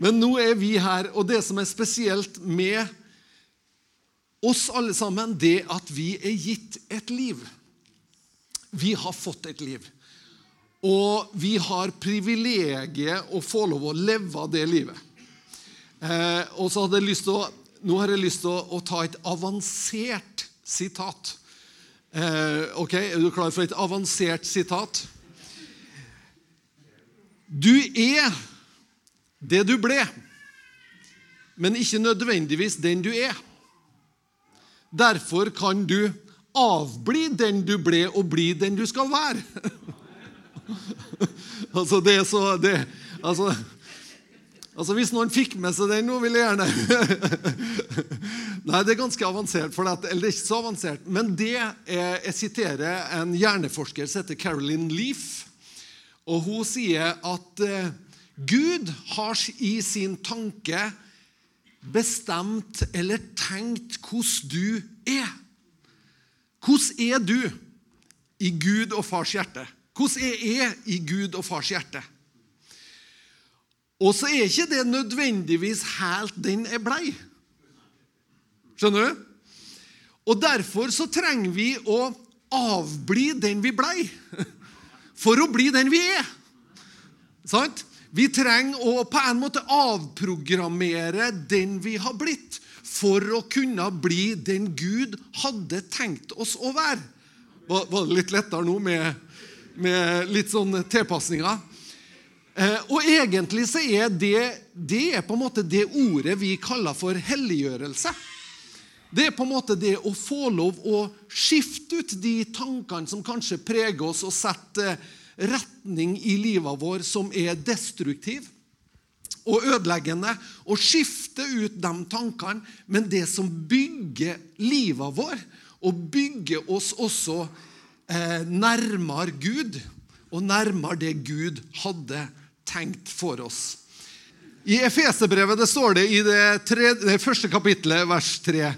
Men nå er vi her, og det som er spesielt med oss alle sammen, det at vi er gitt et liv. Vi har fått et liv. Og vi har privilegiet å få lov å leve det livet. Eh, og så hadde jeg lyst til å, Nå har jeg lyst til å, å ta et avansert sitat. Eh, ok, Er du klar for et avansert sitat? Du er det du ble, men ikke nødvendigvis den du er. Derfor kan du avbli den du ble, og bli den du skal være. altså, det er så det, altså, altså, Hvis noen fikk med seg den nå, vil jeg gjerne Nei, det er ganske avansert. For det, eller det er ikke så avansert. Men det er, jeg siterer en hjerneforsker som heter Carolyn Leaf. Og hun sier at uh, Gud har i sin tanke bestemt eller tenkt hvordan du er. Hvordan er du i Gud og fars hjerte? Hvordan er jeg i Gud og fars hjerte? Og så er ikke det nødvendigvis helt den jeg blei. Skjønner du? Og derfor så trenger vi å avbli den vi blei, for å bli den vi er. Sant? Vi trenger å på en måte avprogrammere den vi har blitt, for å kunne bli den Gud hadde tenkt oss å være. Var, det litt lettere nå med, med litt sånn tilpasninger? Eh, og egentlig så er det, det er på en måte det ordet vi kaller for helliggjørelse. Det er på en måte det å få lov å skifte ut de tankene som kanskje preger oss, og sette retning i livet vår som er destruktiv og ødeleggende, og skifte ut de tankene, men det som bygger livet vår, og bygger oss også eh, nærmere Gud, og nærmere det Gud hadde tenkt for oss. I Efeserbrevet står det i det, tre, det første kapittelet, vers 3.: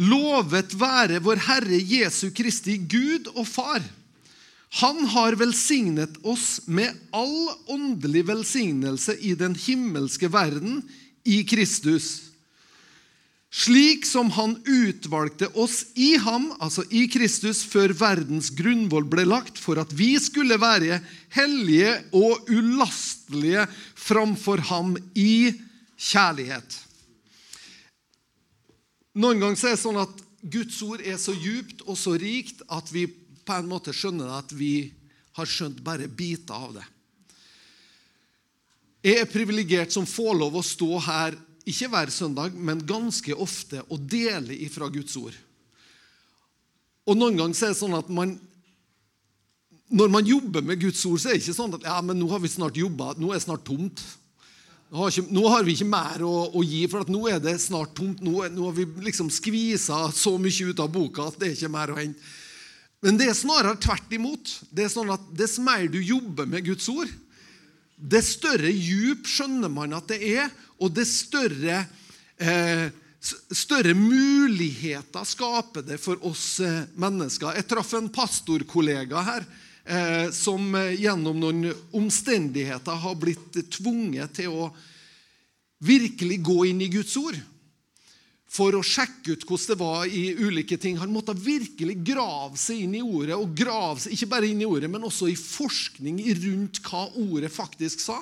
Lovet være vår Herre Jesu Kristi Gud og Far. Han har velsignet oss med all åndelig velsignelse i den himmelske verden i Kristus slik som han utvalgte oss i ham, altså i Kristus, før verdens grunnvoll ble lagt, for at vi skulle være hellige og ulastelige framfor ham i kjærlighet. Noen ganger er det sånn at Guds ord er så djupt og så rikt at vi på en måte skjønner at vi har skjønt bare biter av det. Jeg er privilegert som får lov å stå her ikke hver søndag, men ganske ofte og dele ifra Guds ord. Og Noen ganger så er det sånn at man, når man jobber med Guds ord, så er det ikke sånn at ja, men nå har vi snart jobba, nå er det snart tomt. Nå har, ikke, nå har vi ikke mer å, å, gi, for nå er det snart tomt. Nå, nå har vi liksom skvisa så mye ut av boka at det er ikke mer å hente. Men det er snarere tvert imot. Det er sånn at Dess mer du jobber med Guds ord, dess større djup skjønner man at det er, og dess større, eh, større muligheter skaper det for oss eh, mennesker. Jeg traff en pastorkollega her eh, som eh, gjennom noen omstendigheter har blitt tvunget til å virkelig gå inn i Guds ord for å sjekke ut hvordan det var i ulike ting. Han måtte virkelig grave seg inn i ordet, og grave seg, ikke bare inn i ordet, men også i forskning rundt hva ordet faktisk sa.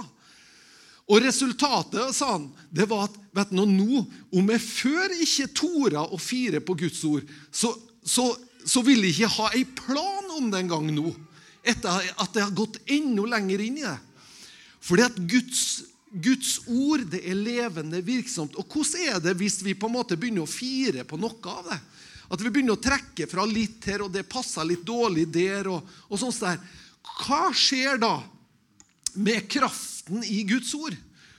Og resultatet sa han, det var at vet du, nå, om jeg før ikke torde å fire på Guds ord, så, så, så vil jeg ikke ha en plan om det engang nå. Etter at jeg har gått enda lenger inn i det. Fordi at Guds, Guds ord det er levende virksomt. Og hvordan er det hvis vi på en måte begynner å fire på noe av det? At vi begynner å trekke fra litt her, og det passer litt dårlig der. og, og sånt der. Hva skjer da med kraften i Guds ord.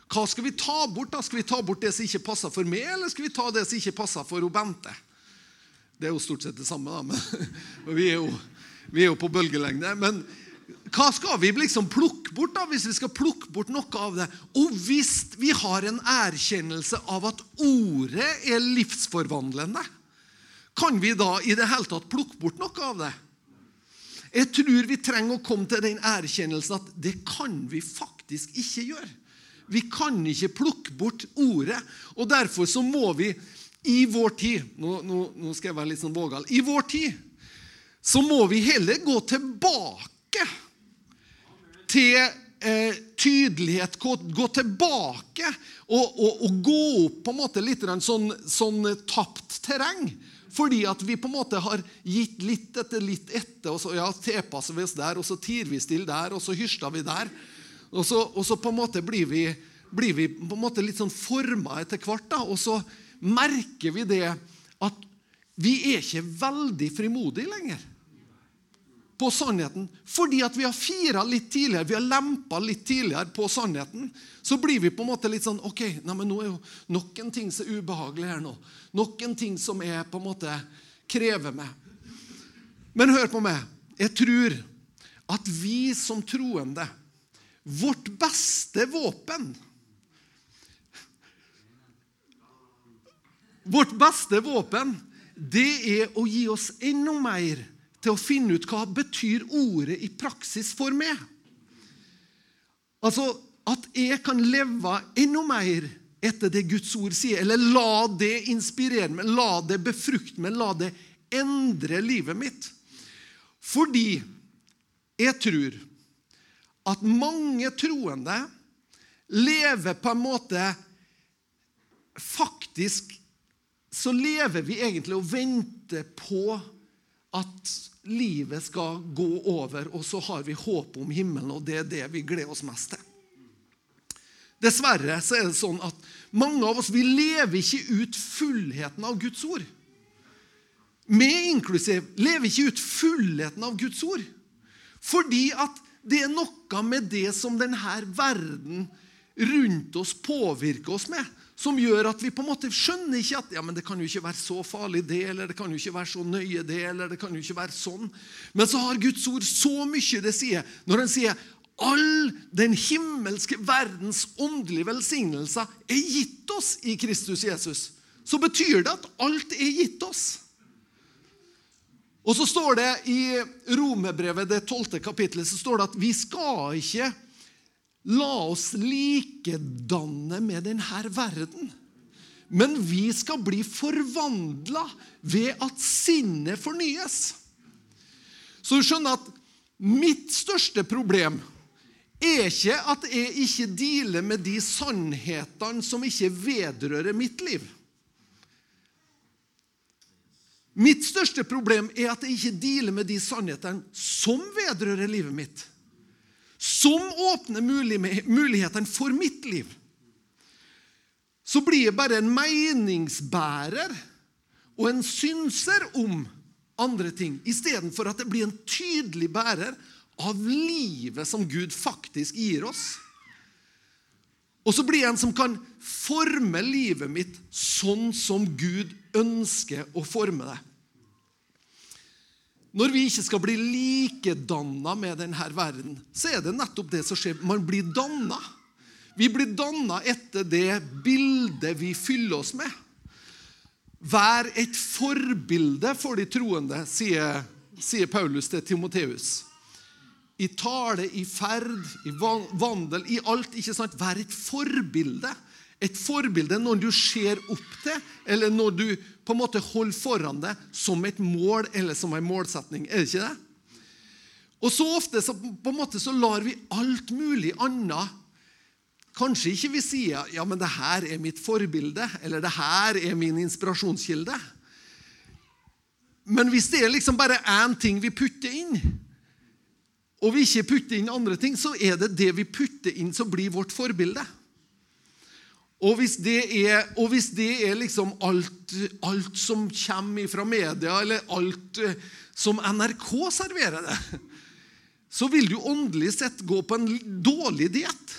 Hva skal vi ta bort? da? Skal vi ta bort det som ikke passer for meg, eller skal vi ta det som ikke passer for Bente? Det er jo stort sett det samme, da, men vi er jo, vi er jo på bølgelengde. Men hva skal vi liksom plukke bort da, hvis vi skal plukke bort noe av det? Og hvis vi har en erkjennelse av at ordet er livsforvandlende, kan vi da i det hele tatt plukke bort noe av det? Jeg tror vi trenger å komme til den erkjennelsen at det kan vi faktisk ikke gjøre. Vi kan ikke plukke bort ordet. Og derfor så må vi i vår tid Nå, nå, nå skal jeg være litt sånn vågal. I vår tid så må vi heller gå tilbake til eh, tydelighet. Gå, gå tilbake og, og, og, gå opp på en måte litt sånn, sånn tapt terreng. Fordi at vi på en måte har gitt litt etter litt etter. og så ja, tilpasser vi oss der, og så tier vi stille der, og så hysjer vi der. Og så, og så, på en måte blir vi, blir vi på en måte litt sånn forma etter hvert. da, Og så merker vi det at vi er ikke veldig frimodige lenger på sannheten. Fordi at vi har fira litt tidligere, vi har lempa litt tidligere på sannheten, så blir vi på en måte litt sånn Ok, nei, men nå er jo noen ting som er ubehagelig her nå. Noen ting som er på en måte krever meg. Men hør på meg. Jeg tror at vi som troende Vårt beste våpen Vårt beste våpen, det er å gi oss enda mer til å finne ut hva betyr ordet i praksis for meg. Altså at jeg kan leve enda mer etter det Guds ord sier, eller la det inspirere meg, la det befrukte meg, la det endre livet mitt. Fordi jeg tror at mange troende lever på en måte Faktisk så lever vi egentlig og venter på at livet skal gå over, og så har vi håp om himmelen, og det er det vi gleder oss mest til. Dessverre så er det sånn at mange av oss vi lever ikke ut fullheten av Guds ord. Med inklusiv lever ikke ut fullheten av Guds ord. Fordi at det er noe med det som denne verden rundt oss påvirker oss med som gjør at vi på en måte skjønner ikke at ja, men det kan jo ikke være så farlig, det, eller det kan jo ikke være så nøye, det, eller det kan jo ikke være sånn. Men så har Guds ord så mye det sier. Når han sier all den himmelske verdens åndelige velsignelser er gitt oss i Kristus Jesus, så betyr det at alt er gitt oss. Og så står det i Romerbrevet, det tolvte kapittelet, så står det at vi skal ikke La oss likedanne med denne verden. Men vi skal bli forvandla ved at sinnet fornyes. Så du skjønner at mitt største problem er ikke at jeg ikke dealer med de sannhetene som ikke vedrører mitt liv. Mitt største problem er at jeg ikke dealer med de sannhetene som vedrører livet mitt som åpner mulighetene for mitt liv, så blir jeg bare en meningsbærer og en synser om andre ting, istedenfor at det blir en tydelig bærer av livet som Gud faktisk gir oss. Og så blir jeg en som kan forme livet mitt sånn som Gud ønsker å forme det. Når vi ikke skal bli likedanna med denne verden, så er det nettopp det som skjer. Man blir danna. Vi blir danna etter det bildet vi fyller oss med. Vær et forbilde for de troende, sier, sier Paulus til Timoteus. I tale, i ferd, i vandel, i alt. ikke sant? Vær et forbilde. Et forbilde når du ser opp til, eller når du på en måte holder foran deg som et mål eller som en målsetning. Er det ikke det? Og så ofte så, på en måte så lar vi alt mulig annet Kanskje ikke vi sier ja, men det her er mitt forbilde, eller det her er min inspirasjonskilde. Men hvis det er liksom bare én ting vi putter inn, og vi ikke putter inn andre ting, så er det det vi putter inn, som blir vårt forbilde. Og hvis det er, hvis det er liksom alt, alt, som kommer fra media, eller alt eh, som NRK serverer det, så vil du åndelig sett gå på en dårlig diett.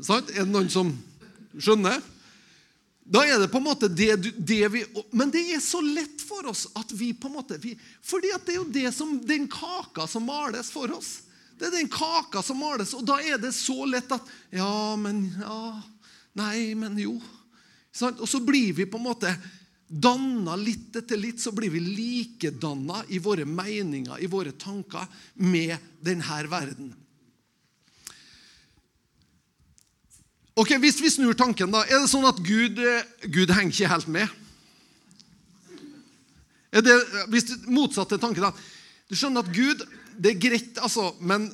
Er det noen som skjønner? Da er det på en måte det, det, vi Men det er så lett for oss at vi på en måte vi, fordi at det er jo det som, den kaka som males for oss. Det er den kaka som males, og da er det så lett at Ja, men ja Nei, men jo. Og så blir vi på en måte danna litt etter litt, så blir vi likedanna i våre meninger, i våre tanker, med denne verden. Ok, Hvis vi snur tanken, da, er det sånn at Gud, Gud henger ikke helt med? Er det, hvis du, Motsatt til tanken, da. Du skjønner at Gud det er greit, altså, men,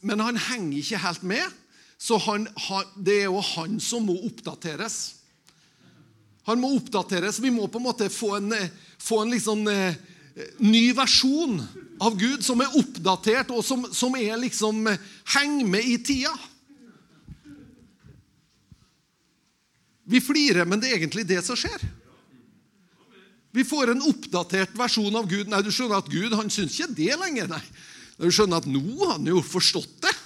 men han henger ikke helt med. Så han, han, det er jo han som må oppdateres. Han må oppdateres. Vi må på en måte få en, få en liksom, eh, ny versjon av Gud som er oppdatert, og som, som er liksom henger med i tida. Vi flirer, men det er egentlig det som skjer. Vi får en oppdatert versjon av Gud. Nei, du skjønner at Gud han syns ikke det lenger. nei. Du skjønner at nå har han jo forstått det.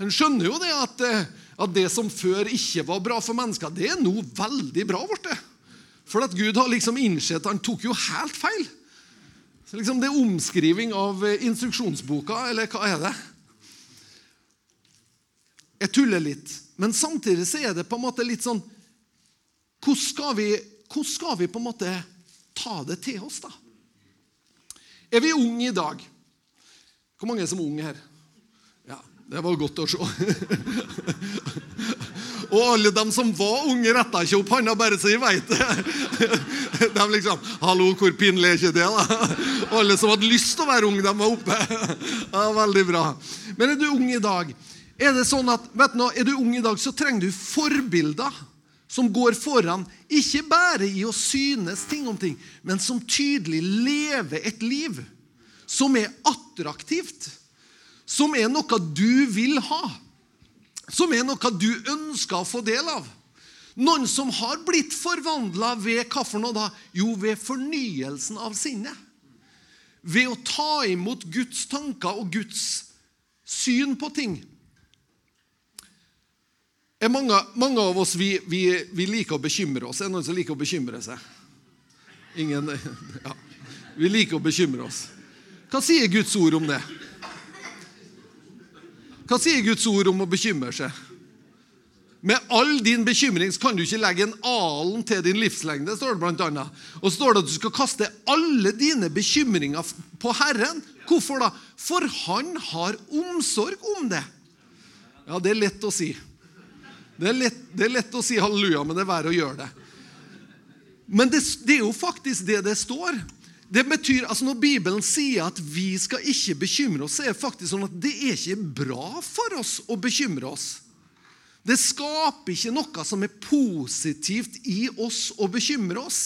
Han skjønner jo det at, eh, at det som før ikke var bra for mennesker, det er nå veldig bra blitt. For at Gud har liksom innsett han tok jo helt feil. Så liksom Det er omskriving av eh, instruksjonsboka, eller hva er det? Jeg tuller litt. Men samtidig så er det på en måte litt sånn Hvordan skal vi, hvordan skal vi på en måte ta det til oss, da? Er vi unge i dag? Hvor mange er som er unge her? Det var godt å se. Og alle dem som var unge, retta ikke opp hånda bare så de veit det. De liksom 'Hallo, hvor pinlig er ikke det?' da? Og alle som hadde lyst til å være unge, de var oppe. Ja, Veldig bra. Men er du ung i dag? Er det sånn at, vet du, nå, er du ung i dag, så trenger du forbilder som går foran, ikke bare i å synes ting om ting, men som tydelig lever et liv som er attraktivt, som er noe du vil ha, som er noe du ønsker å få del av. Noen som har blitt forvandla ved hva for noe da? Jo, ved fornyelsen av sinnet. Ved å ta imot Guds tanker og Guds syn på ting mange, mange, av oss vi, vi, vi, liker å bekymre oss. Er det noen som liker å bekymre seg? Ingen? Ja. Vi liker å bekymre oss. Hva sier Guds ord om det? Hva sier Guds ord om å bekymre seg? Med all din bekymring kan du ikke legge en alen til din livslengde. står det blant annet. Og så står det at du skal kaste alle dine bekymringer på Herren. Hvorfor da? For Han har omsorg om det. Ja, det er lett å si. Det er, lett, det er lett å si halleluja, men det er verre å gjøre det. Men det, det, er jo faktisk det det står. Det betyr, altså Når Bibelen sier at vi skal ikke bekymre oss, så er det faktisk sånn at det er ikke bra for oss å bekymre oss. Det skaper ikke noe som er positivt i oss å bekymre oss.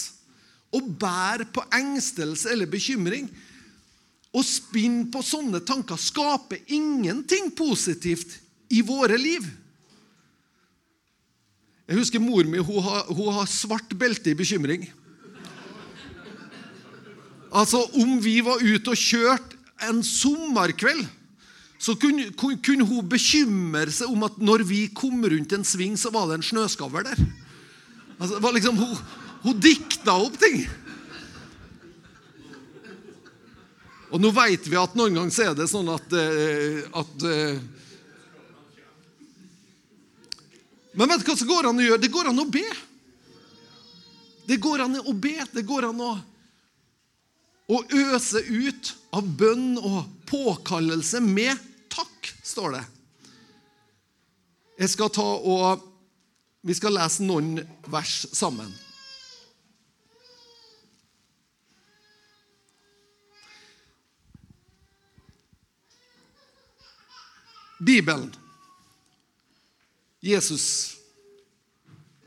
Å bære på engstelse eller bekymring. Å spinne på sånne tanker skaper ingenting positivt i våre liv. Jeg husker mor mi hun har, hun har svart belte i bekymring. Altså, Om vi var ute og kjørte en sommerkveld, så kunne, kunne, hun bekymre seg om at når vi kom rundt en sving, så var det en snøskavl der. Altså, det var liksom, Hun, hun dikta opp ting. Og nå vet vi at noen ganger så er det sånn at, eh, at eh, Men vet du hva som går an å gjøre? Det går an å be. Det går an å be. Det går an å, å øse ut av bønn og påkallelse med takk, står det. Jeg skal ta og Vi skal lese noen vers sammen. Bibelen Jesus,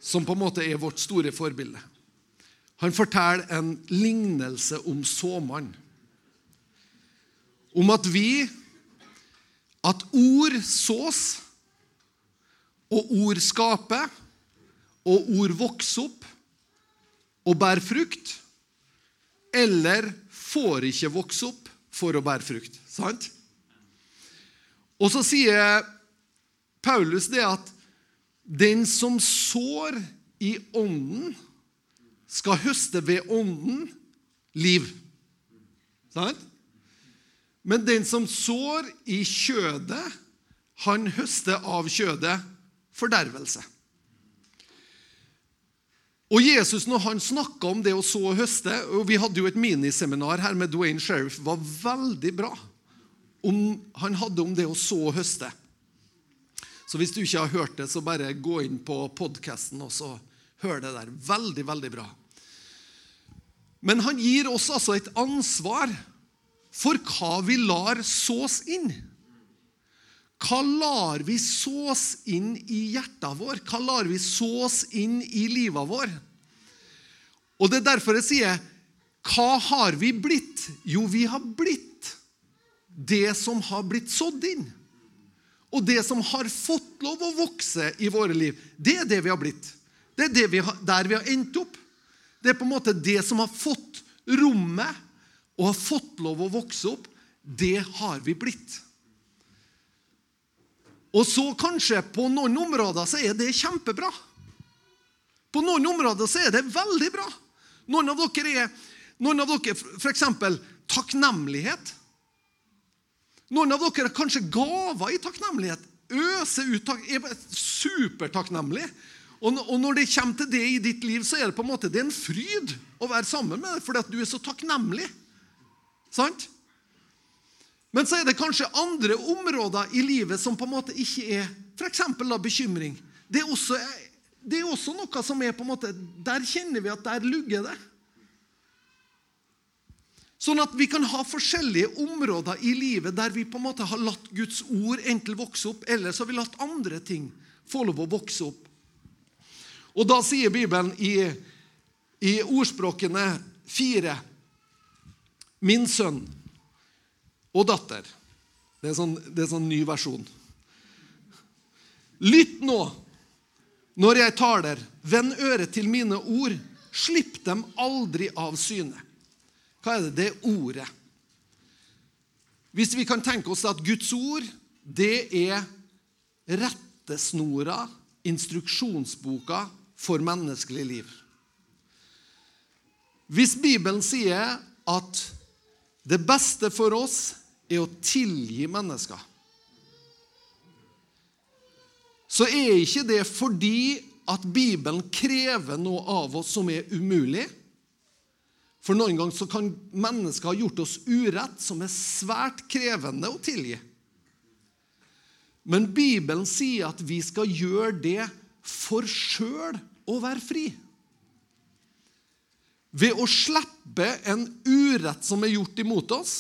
som på en måte er vårt store forbilde, han forteller en lignelse om såmannen. Om at vi At ord sås, og ord skaper, og ord vokser opp og bærer frukt, eller får ikke vokse opp for å bære frukt. Sant? Og så sier Paulus det at den som sår i ånden, skal høste ved ånden liv. Sant? Men den som sår i kjødet, han høster av kjødet fordervelse. Og Jesus, når han snakka om det å så og høste og Vi hadde jo et miniseminar her med Dwayne Sheriff. var veldig bra. Om, han hadde om det å så og høste. Så hvis du ikke har hørt det, så bare gå inn på podkasten og så hør det der. Veldig, veldig bra. Men han gir oss altså et ansvar for hva vi lar sås inn. Hva lar vi sås inn i hjertet vår? Hva lar vi sås inn i livet vår? Og Det er derfor jeg sier hva har vi blitt? Jo, vi har blitt det som har blitt sådd inn. Og det som har fått lov å vokse i våre liv, det er det vi har blitt. Det er vi har, der vi har endt opp. Det er på en måte det som har fått rommet og har fått lov å vokse opp. Det har vi blitt. Og så kanskje på noen områder så er det kjempebra. På noen områder så er det veldig bra. Noen av dere er noen av dere f.eks. takknemlighet. Noen av dere har kanskje gaver i takknemlighet. Øser ut takk, er supertakknemlig. Og, når det kommer til det i ditt liv, så er det på en måte det er en fryd å være sammen med deg fordi at du er så takknemlig. Sant? Men så er det kanskje andre områder i livet som på en måte ikke er f.eks. bekymring. Det er, også, det er også noe som er på en måte Der kjenner vi at der lugger det. Sånn at vi kan ha forskjellige områder i livet der vi på en måte har latt Guds ord enten vokse opp, eller så har vi latt andre ting få lov å vokse opp. Og da sier Bibelen i, i ordspråkene fire Min sønn og datter. Det er sånn, sånn ny versjon. Lytt nå når jeg taler. Vend øret til mine ord. Slipp dem aldri av syne. Hva er det? Det er ordet. Hvis vi kan tenke oss at Guds ord, det er rettesnora, instruksjonsboka for menneskelig liv. Hvis Bibelen sier at det beste for oss er å tilgi mennesker, så er ikke det fordi at Bibelen krever noe av oss som er umulig. For noen ganger kan mennesker ha gjort oss urett som er svært krevende å tilgi. Men Bibelen sier at vi skal gjøre det for sjøl å være fri. Ved å slippe en urett som er gjort imot oss,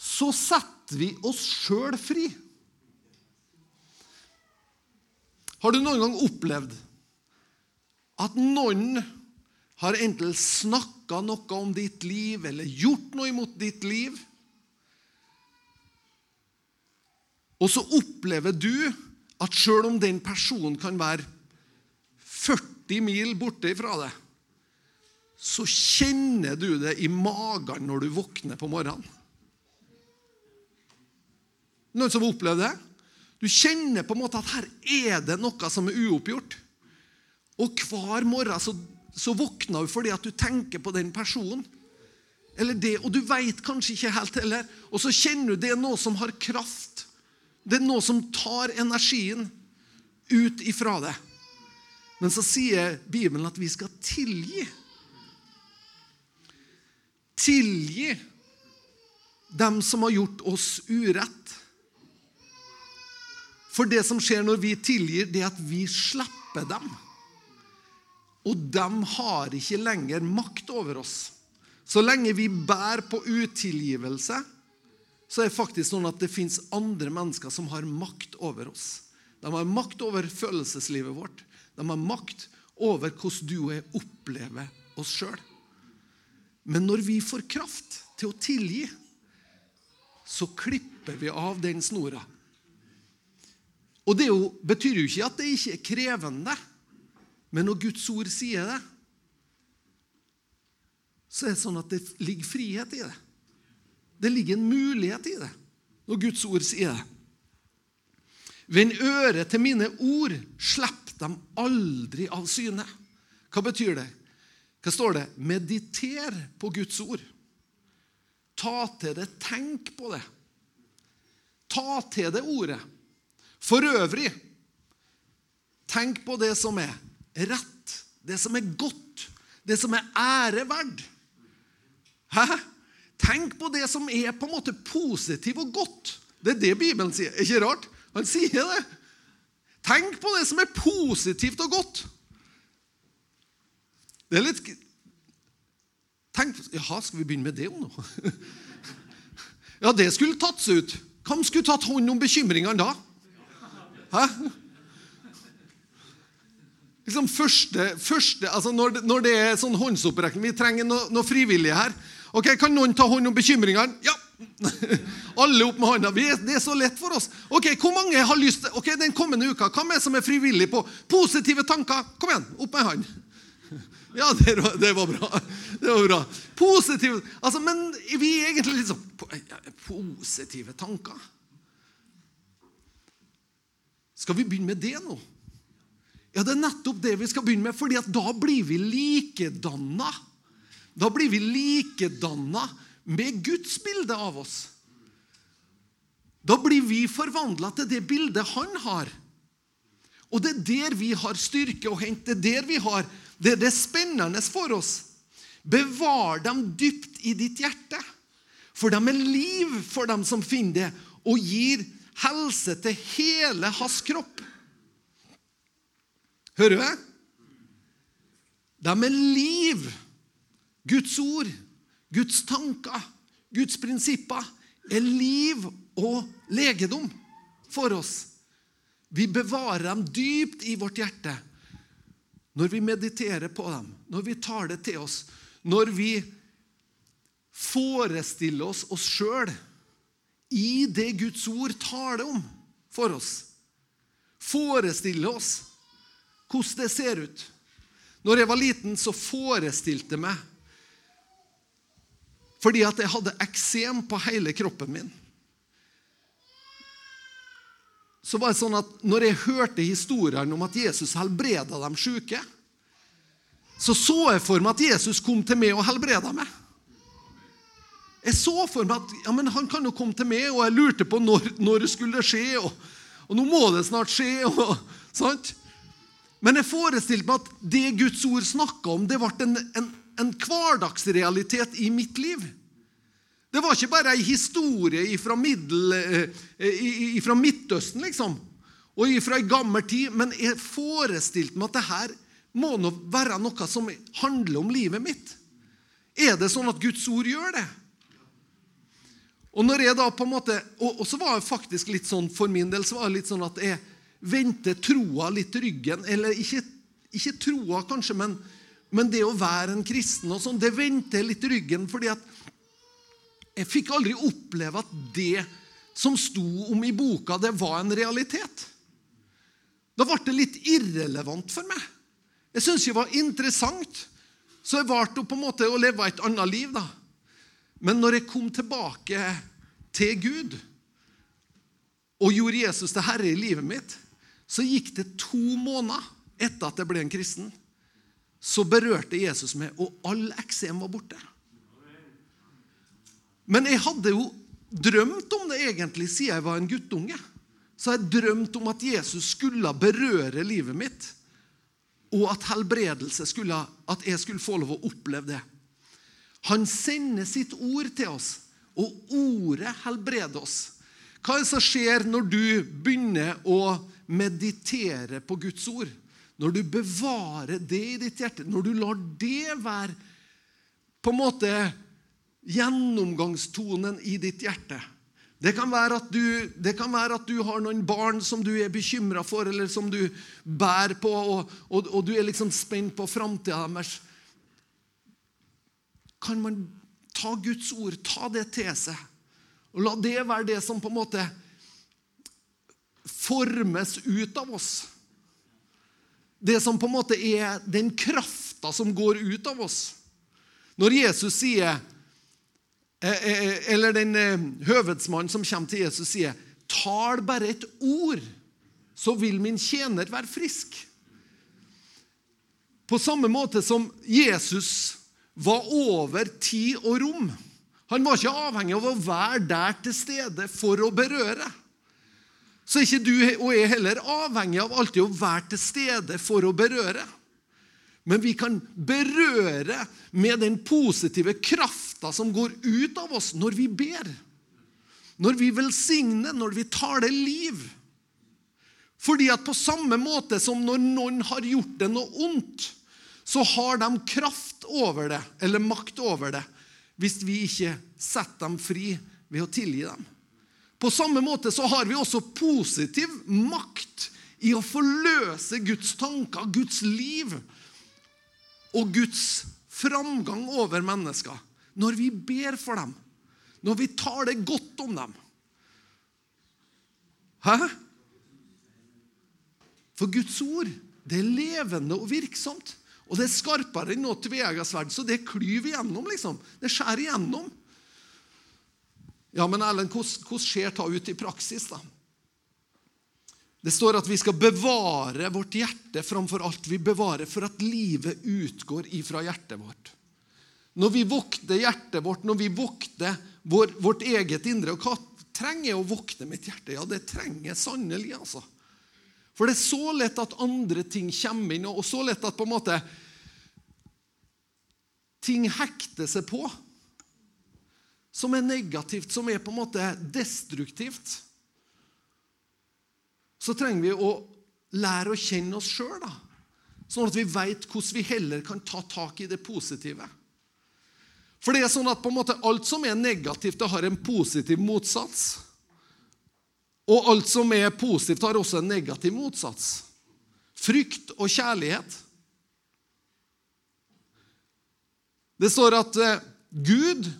så setter vi oss sjøl fri. Har du noen gang opplevd at noen har enten snakka noe om ditt liv eller gjort noe imot ditt liv. Og så opplever du at sjøl om den personen kan være 40 mil borte ifra deg, så kjenner du det i magen når du våkner på morgenen. Noen som har opplevd det? Du kjenner på en måte at her er det noe som er uoppgjort. Og hver morgen så så våkner du fordi at du tenker på den personen. Eller det, Og du veit kanskje ikke helt heller. Og så kjenner du det er noe som har kraft. Det er noe som tar energien ut ifra det. Men så sier Bibelen at vi skal tilgi. Tilgi dem som har gjort oss urett. For det som skjer når vi tilgir, det er at vi slipper dem. Og dem har ikke lenger makt over oss. Så lenge vi bærer på utilgivelse, så er det faktisk sånn at det fins andre mennesker som har makt over oss. De har makt over følelseslivet vårt. De har makt over hvordan du og jeg opplever oss sjøl. Men når vi får kraft til å tilgi, så klipper vi av den snora. Og det jo, betyr jo ikke at det ikke er krevende. Men når Guds ord sier det, så er det sånn at det ligger frihet i det. Det ligger en mulighet i det når Guds ord sier det. Vend øret til mine ord, slipp dem aldri av syne. Hva betyr det? Hva står det? Mediter på Guds ord. Ta til det, tenk på det. Ta til det ordet. For øvrig, tenk på det som er rett, det som er godt, det som er æreverd. Hæ? Tenk på det som er på en måte positivt og godt. Det er det Bibelen sier. Er ikke rart? Han sier det. Tenk på det som er positivt og godt. Det er litt Tenk, Jaha, skal vi begynne med det nå? Ja, det skulle tatt seg ut. Hvem skulle tatt hånd om bekymringene da? Hæ? Liksom første, første, altså når, det, når det er sånn håndsopprekning Vi trenger noe, noe frivillige her. Ok, Kan noen ta hånd om bekymringene? Ja! Alle opp med hånda. Det er så lett for oss. Ok, Hvor mange har lyst til Ok, Den kommende uka, hvem er som er frivillig på positive tanker? Kom igjen, opp med hånd. Ja, det var, det var bra. Det var bra. Positive altså, Men vi er egentlig litt sånn Positive tanker? Skal vi begynne med det nå? Ja, det er nettopp det vi skal begynne med, fordi at da blir vi likedanna. Da blir vi likedanna med Guds bilde av oss. Da blir vi forvandla til det bildet han har. Og det er der vi har styrke å hente. Det er der vi har det, er det spennende for oss. Bevar dem dypt i ditt hjerte, for de er liv for dem som finner det, og gir helse til hele hans kropp. Hører du? det? De er liv. Guds ord, Guds tanker, Guds prinsipper er liv og legedom for oss. Vi bevarer dem dypt i vårt hjerte. Når vi mediterer på dem, når vi tar det til oss, når vi forestiller oss oss sjøl i det Guds ord taler om for oss. Forestille oss hvordan det ser ut. Når jeg var liten, så forestilte jeg meg fordi at jeg hadde eksem på hele kroppen min. Så var det sånn at når jeg hørte historiene om at Jesus helbreda de syke, så så jeg for meg at Jesus kom til meg og helbreda meg. Jeg så for meg at ja, men han kan jo komme til meg, og jeg lurte på når, når det skulle skje. Og, og, nå må det snart skje. Og, sant? Men jeg forestilte meg at det Guds ord snakka om, det ble en, en, en, hverdagsrealitet i mitt liv. Det var ikke bare ei historie fra, eh, fra Midtøsten, liksom, og fra ei gammel tid, men jeg forestilte meg at det her må nå være noe som handler om livet mitt. Er det sånn at Guds ord gjør det? Og når jeg da på en måte, og, og så var det faktisk litt sånn for min del så var det litt sånn at jeg vendte troa litt ryggen. Eller ikke, ikke troa, kanskje, men, men, det å være en kristen og sånn, det vendte litt ryggen. fordi at jeg fikk aldri oppleve at det som sto om i boka, det var en realitet. Da ble det litt irrelevant for meg. Jeg syntes det var interessant, så jeg valgte på en måte å leve et annet liv. da. Men når jeg kom tilbake til Gud og gjorde Jesus til herre i livet mitt, så gikk det to måneder etter at jeg ble en kristen. Så berørte Jesus meg, og all eksem var borte. Men jeg hadde jo drømt om det egentlig siden jeg var en guttunge. Så jeg drømt om at Jesus skulle berøre livet mitt, og at helbredelse skulle, at jeg skulle få lov å oppleve det. Han sender sitt ord til oss, og ordet helbreder oss. Hva er det som skjer når du begynner å meditere på Guds ord, når du bevarer det i ditt hjerte, når du lar det være på en måte gjennomgangstonen i ditt hjerte det kan, du, det kan, være at du, har noen barn som du er bekymra for, eller som du bærer på, og, og, og du er liksom spent på framtida deres. Kan man ta Guds ord, ta det til seg, og la det være det som på en måte formes ut av oss. Det som på en måte er den krafta som går ut av oss. Når Jesus sier eh, eh, Eller den eh, høvedsmannen som kommer til Jesus, sier Tal bare et ord, så vil min tjener være frisk. På samme måte som Jesus var over tid og rom. Han var ikke avhengig av å være der til stede for å berøre så er ikke du og jeg heller avhengig av alltid å være til stede for å berøre. Men vi kan berøre med den positive krafta som går ut av oss når vi ber. Når vi velsigner, når vi taler liv. Fordi at på samme måte som når noen har gjort det noe ondt, så har de kraft over det, eller makt over det, hvis vi ikke setter dem fri ved å tilgi dem. På samme måte så har vi også positiv makt i å forløse Guds tanker, Guds liv og Guds framgang over mennesker når vi ber for dem, når vi tar det godt om dem. Hæ? For Guds ord, det er levende og virksomt. Og det er skarpere enn noe tveegget sverd, så det klyver igjennom. liksom. Det skjærer igjennom. Ja, men Erlend, hvordan, skjer ta ut i praksis, da? Det står at vi skal bevare vårt hjerte framfor alt vi bevarer, for at livet utgår ifra hjertet vårt. Når vi vokter hjertet vårt, når vi vokter vår, vårt eget indre Og hva trenger jeg å vokte mitt hjerte? Ja, det trenger jeg sannelig, altså. For det er så lett at andre ting kommer inn, og så lett at på en måte ting hekter seg på. Som er negativt, som er på en måte destruktivt. Så trenger vi å lære å kjenne oss sjøl, sånn at vi veit hvordan vi heller kan ta tak i det positive. For det er sånn at på en måte alt som er negativt, det har en positiv motsats. Og alt som er positivt, har også en negativ motsats. Frykt og kjærlighet. Det står at eh, Gud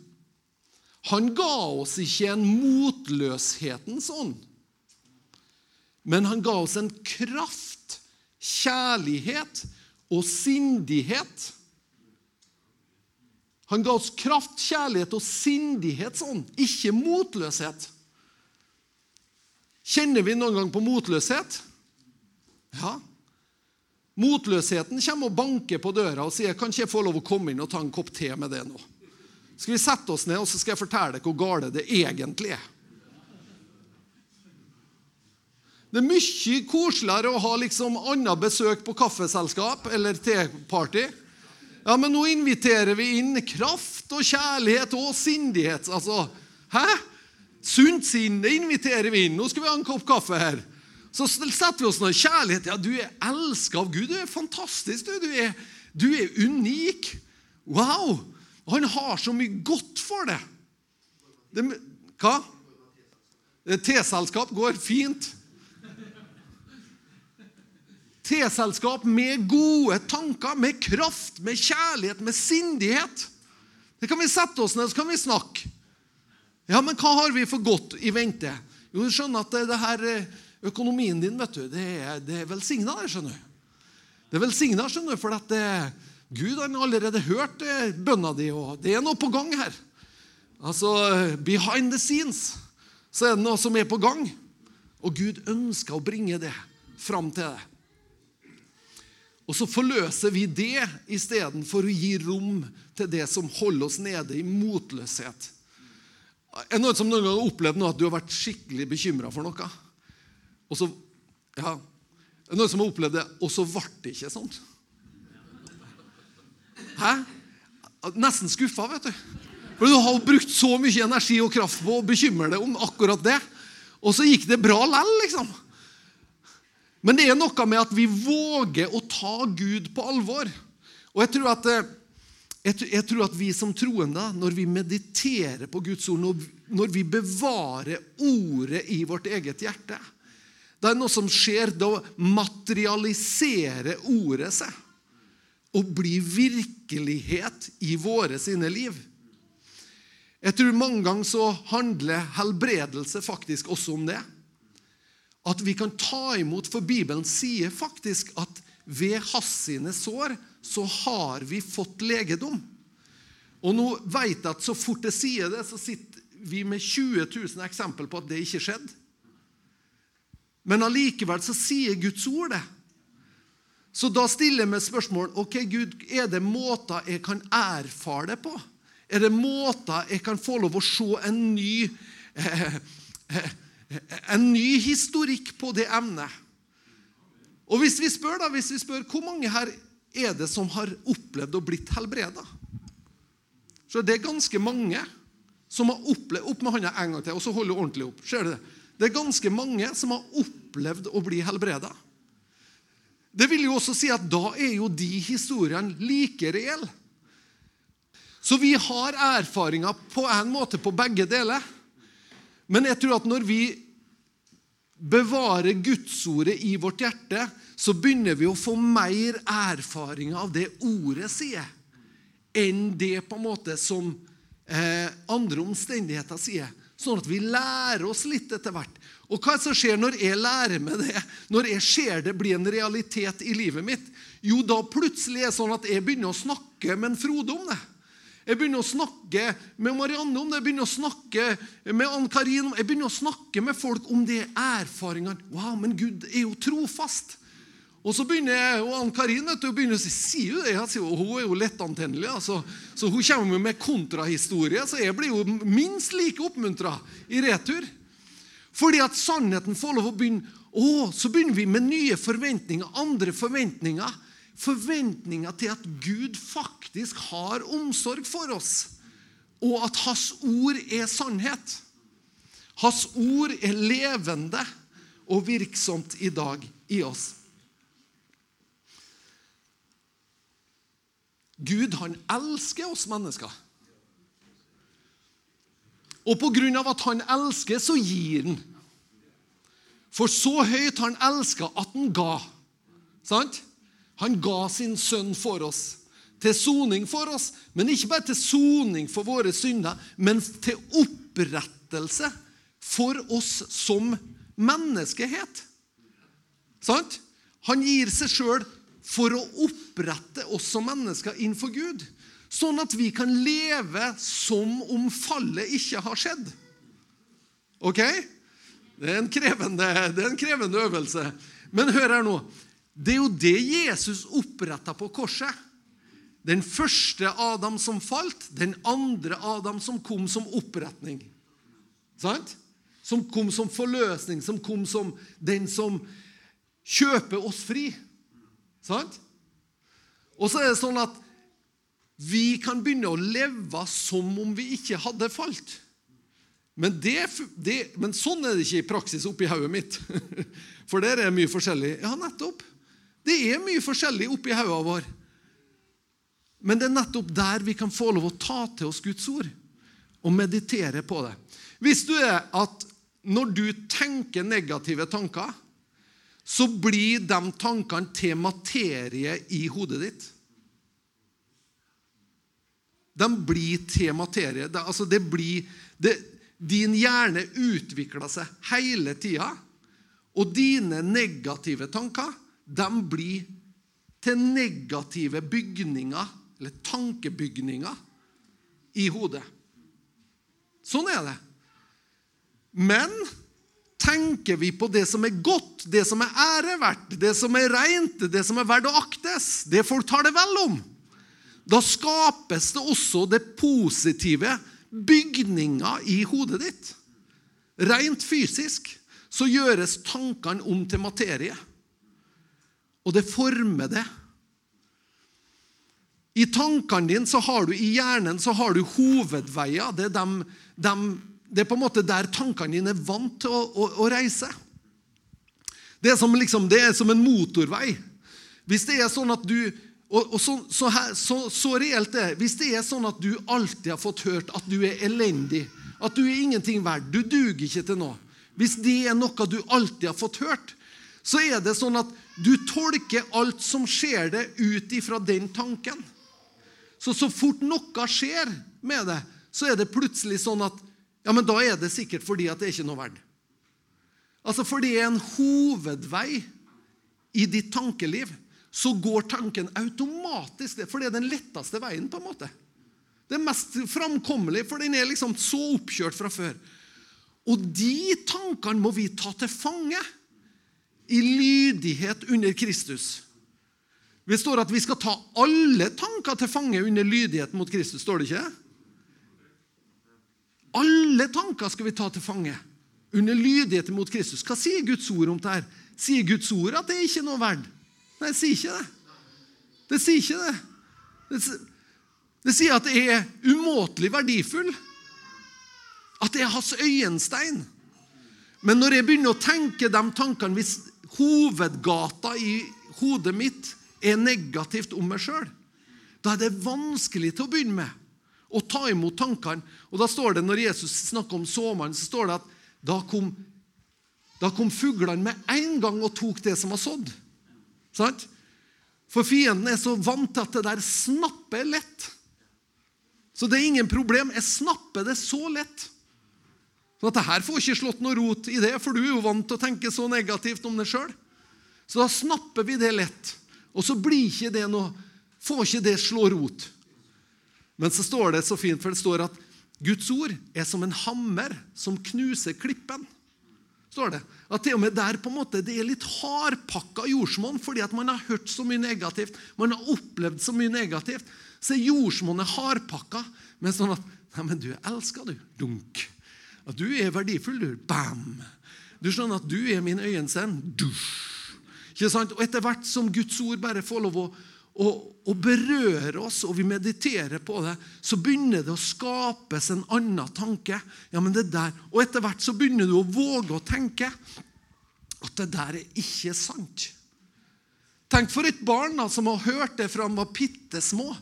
han ga oss ikke en motløshetens ånd, men han ga oss en kraft, kjærlighet og sindighet. Han ga oss kraft, kjærlighet og sindighetsånd, ikke motløshet. Kjenner vi noen gang på motløshet? Ja. Motløsheten kommer og banker på døra og sier kan ikke jeg få lov å komme inn og ta en kopp te med det nå. Skal vi sette oss ned og så skal jeg fortelle deg hvor gale det egentlig er? Det er mye koseligere å ha liksom annet besøk på kaffeselskap eller teparty. Ja, men nå inviterer vi inn kraft og kjærlighet og sindighet. Altså, hæ? Sunt sinn, det inviterer vi inn. Nå skal vi ha en kopp kaffe her. Så setter vi oss ned. Kjærlighet. Ja, du er elska av Gud. Du er fantastisk. Du, du, er, du er unik. Wow! Han har så mye godt for det. det hva? Teselskap går fint. Teselskap med gode tanker, med kraft, med kjærlighet, med sindighet. Det kan vi sette oss ned så kan vi snakke. Ja, men hva har vi for godt i vente? Jo, du skjønner at det, det her eh, økonomien din vet du, det er, det er skjønner du. Det er velsigna, skjønner du, for at det, eh, Gud har allerede hørt eh, bønna di, og det er noe på gang her. Altså, Behind the scenes så er det noe som er på gang. Og Gud ønsker å bringe det fram til deg. Og så forløser vi det istedenfor å gi rom til det som holder oss nede i motløshet. Er det noen som noen gang har opplevd noe at du har vært skikkelig bekymra for noe? Og så, ja, Er det noen som har opplevd det, og så ble det ikke sånn? Hæ? Nesten skuffa, vet du. For du har brukt så mye energi og kraft på å bekymre deg om akkurat det, og så gikk det bra lell, liksom. Men det er noe med at vi våger å ta Gud på alvor. Og jeg tror at eh, jeg, tror at vi som troende, når vi mediterer på Guds ord, når, vi bevarer ordet i vårt eget hjerte Det er noe som skjer. Da materialiserer ordet seg og bli virkelighet i våre sine liv. Jeg tror mange ganger så handler helbredelse faktisk også om det. At vi kan ta imot, for Bibelen sier faktisk at ved hans sine sår så har vi fått legedom. Og nå vet jeg at så fort jeg sier det, så sitter vi med 20 000 eksempel på at det ikke skjedde. Men allikevel så sier Guds ord det. Så da stiller meg spørsmål ok Gud, er det måter jeg kan erfare det på. Er det måter jeg kan få lov å se en ny, eh, en ny historikk på det emnet? Og hvis vi spør da, hvis vi spør, Hvor mange her er det som har opplevd å blitt helbreda? Så det er ganske mange som har opplevd Opp med hånda en gang til, og så holder du ordentlig opp. Ser du det? Det er ganske mange som har opplevd å bli helbreda. Det vil jo også si at da er jo de historiene like reelle. Så vi har erfaringer på en måte på begge deler. Men jeg tror at når vi bevarer Gudsordet i vårt hjerte, så begynner vi å få mer erfaring av det ordet sier, enn det på en måte som eh, andre omstendigheter sier. Sånn at vi lærer oss litt etter hvert. Og hva er det som skjer når jeg lærer meg det, når jeg ser det bli en realitet i livet mitt? Jo, da plutselig er det sånn at jeg begynner å snakke med en Frode om det. Jeg begynner å snakke med Marianne om det, jeg begynner å snakke med Ann Karin om det. Jeg begynner å snakke med folk om de erfaringene. Wow, men Gud er jo trofast. Og så begynner og Ann Karin vet du, begynner å si sier jo det? Sier, hun er jo lettantennelig. Altså. Så hun kommer med kontrahistorie, så jeg blir jo minst like oppmuntra i retur. Fordi at sannheten får lov å begynne å, Så begynner vi med nye forventninger, andre forventninger. Forventninger til at Gud faktisk har omsorg for oss, og at Hans ord er sannhet. Hans ord er levende og virksomt i dag i oss. Gud, han elsker oss mennesker. Og på grunn av at han elsker, så gir han. For så høyt han elska at han ga. Sant? Han ga sin sønn for oss. Til soning for oss. Men ikke bare til soning for våre synder, men til opprettelse for oss som menneskehet. Sant? Han gir seg sjøl for å opprette oss som mennesker innenfor Gud. Sånn at vi kan leve som om fallet ikke har skjedd. Ok? Det er en krevende, er en krevende øvelse. Men hør her nå. Det er jo det Jesus oppretta på korset. Den første Adam som falt, den andre Adam som kom som oppretning. Sant? Som kom som forløsning, som kom som den som kjøper oss fri. Sant? Og så er det sånn at vi kan begynne å leve som om vi ikke hadde falt. Men, det, det, men sånn er det ikke i praksis oppi hodet mitt. For der er det mye forskjellig. Ja, nettopp. Det er mye forskjellig oppi hodet vår. Men det er nettopp der vi kan få lov å ta til oss Guds ord og meditere på det. Hvis du er at når du tenker negative tanker, så blir de tankene til materie i hodet ditt. De blir til materie. Det, altså det blir, det, din hjerne utvikler seg hele tida. Og dine negative tanker de blir til negative bygninger, eller tankebygninger, i hodet. Sånn er det. Men tenker vi på det som er godt, det som er æreverdt, det som er rent, det som er verdt å aktes, det folk tar det vel om, da skapes det også det positive bygninger i hodet ditt. Rent fysisk så gjøres tankene om til materie. Og det former det. I tankene dine så har du, i hjernen så har du hovedveier. Det er dem, dem det er på en måte der tankene dine er vant til å, å, å reise. Det er, som, liksom, det er som en motorvei. Hvis det er sånn at du og, og så, så, her, så, så, reelt det Hvis det er sånn at du alltid har fått hørt at du er elendig, at du er ingenting verdt, du duger ikke til noe Hvis det er noe du alltid har fått hørt, så er det sånn at du tolker alt som skjer det, ut ifra den tanken. Så så fort noe skjer med det, så er det plutselig sånn at ja, men da er det sikkert fordi at det er ikke noe verdt. Altså, For det er en hovedvei i ditt tankeliv, så går tanken automatisk For det er den letteste veien, på en måte. Det er mest framkommelig, for den er liksom så oppkjørt fra før. Og de tankene må vi ta til fange i lydighet under Kristus. Det står at vi skal ta alle tanker til fange under lydighet mot Kristus. står det ikke? Alle tanker skal vi ta til fange under lydighet mot Kristus. Hva sier Guds ord om det her? Sier Guds ord at det er ikke noe verdt? Nei, det sier ikke det. Det sier ikke det. Det, det sier at det er umåtelig verdifull. At det er hans øyenstein. Men når jeg begynner å tenke de tankene Hvis hovedgata i hodet mitt er negativt om meg sjøl, da er det vanskelig til å begynne med å ta imot tankene. Og da står det, Når Jesus snakker om såmannen, så står det at da kom, da kom fuglene med en gang og tok det som var sådd. Sant? For fienden er så vant til at det der snapper lett. Så det er ingen problem. Jeg snapper det så lett. Så at det her får ikke slått noe rot i det, for du er jo vant til å tenke så negativt om det sjøl. Så da snapper vi det lett. Og så blir ikke det noe, får ikke det slå rot. Men så står det så fint, for det står at Guds ord er som en hammer som knuser klippen. står det. At til og med der på en måte, Det er litt hardpakka jordsmonn fordi at man har hørt så mye negativt. Man har opplevd så mye negativt. Så er jordsmonnet hardpakka. Men sånn at Nei, men du er elska, du. Dunk. At du er verdifull, du. Bam. Du skjønner at du er min øyensend. Dusj. Ikke sant? Og etter hvert som Guds ord bare får lov å, å, og berører oss, og vi mediterer på det, så begynner det å skapes en annen tanke. Ja, men det der. Og etter hvert så begynner du å våge å tenke at det der er ikke sant. Tenk for et barn da, som har hørt det fra han var bitte små.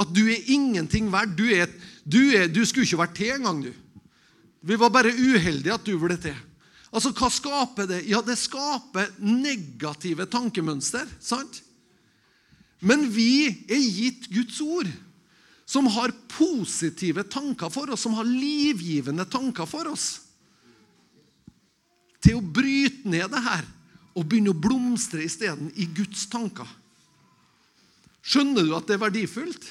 At du er ingenting verdt. Du, er, du, er, du skulle ikke vært til engang, du. Vi var bare uheldige at du ble til. Altså, Hva skaper det? Ja, det skaper negative tankemønster. sant? Men vi er gitt Guds ord, som har positive tanker for oss, som har livgivende tanker for oss. Til å bryte ned det her og begynne å blomstre isteden i Guds tanker. Skjønner du at det er verdifullt?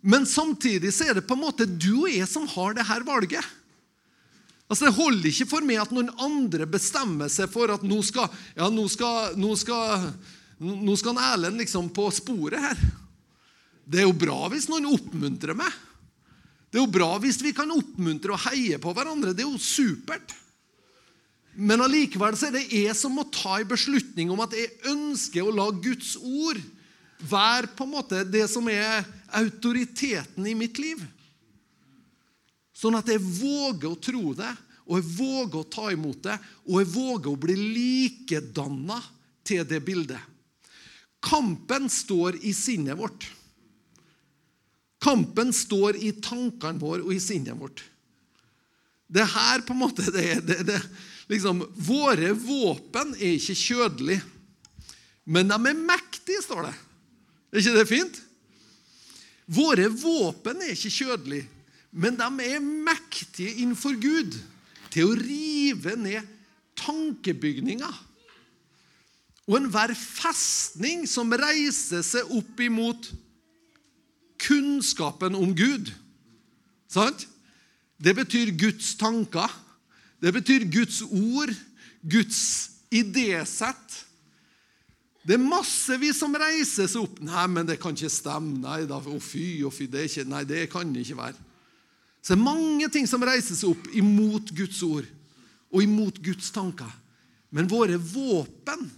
Men samtidig så er det på en måte du og jeg som har det her valget. Altså Det holder ikke for meg at noen andre bestemmer seg for at nå skal ja, nå skal, nå skal, nå skal Erlend liksom på sporet her. Det er jo bra hvis noen oppmuntrer meg. Det er jo bra hvis vi kan oppmuntre og heie på hverandre. Det er jo supert. Men allikevel så er det jeg som må ta en beslutning om at jeg ønsker å la Guds ord være på en måte det som er autoriteten i mitt liv. Sånn at jeg våger å tro det, og jeg våger å ta imot det, og jeg våger å bli likedanna til det bildet. Kampen står i sinnet vårt. Kampen står i tankene våre og i sinnet vårt. Det her på en måte det, det, det, liksom, Våre våpen er ikke kjødelige, men de er mektige, står det. Er ikke det fint? Våre våpen er ikke kjødelige, men de er mektige innenfor Gud til å rive ned tankebygninger. Og enhver festning som reiser seg opp imot kunnskapen om Gud. Sant? Det betyr Guds tanker. Det betyr Guds ord, Guds idésett. Det er massevis som reiser seg opp. 'Nei, men det kan ikke stemme.' 'Nei, da, å fy, å fy, det, ikke, nei, det kan det ikke være.' Så det er mange ting som reiser seg opp imot Guds ord og imot Guds tanker. Men våre våpen,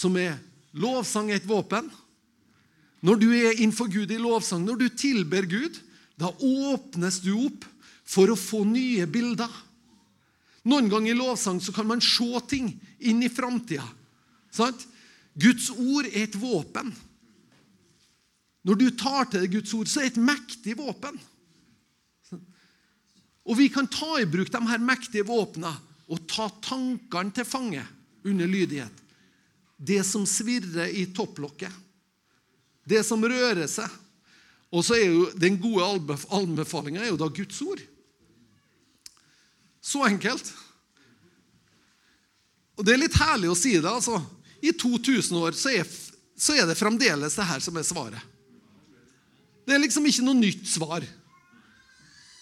som er Lovsang er et våpen. Når du er innenfor Gud i lovsang, når du tilber Gud, da åpnes du opp for å få nye bilder. Noen ganger i lovsang så kan man se ting inn i framtida. Guds ord er et våpen. Når du tar til deg Guds ord, så er det et mektig våpen. Og vi kan ta i bruk de her mektige våpnene og ta tankene til fange under lydighet. Det som svirrer i topplokket. Det som rører seg. Og så er jo Den gode anbefalinga er jo da Guds ord. Så enkelt. Og Det er litt herlig å si det. altså i 2000 år så er, så er det fremdeles det her som er svaret. Det er liksom ikke noe nytt svar.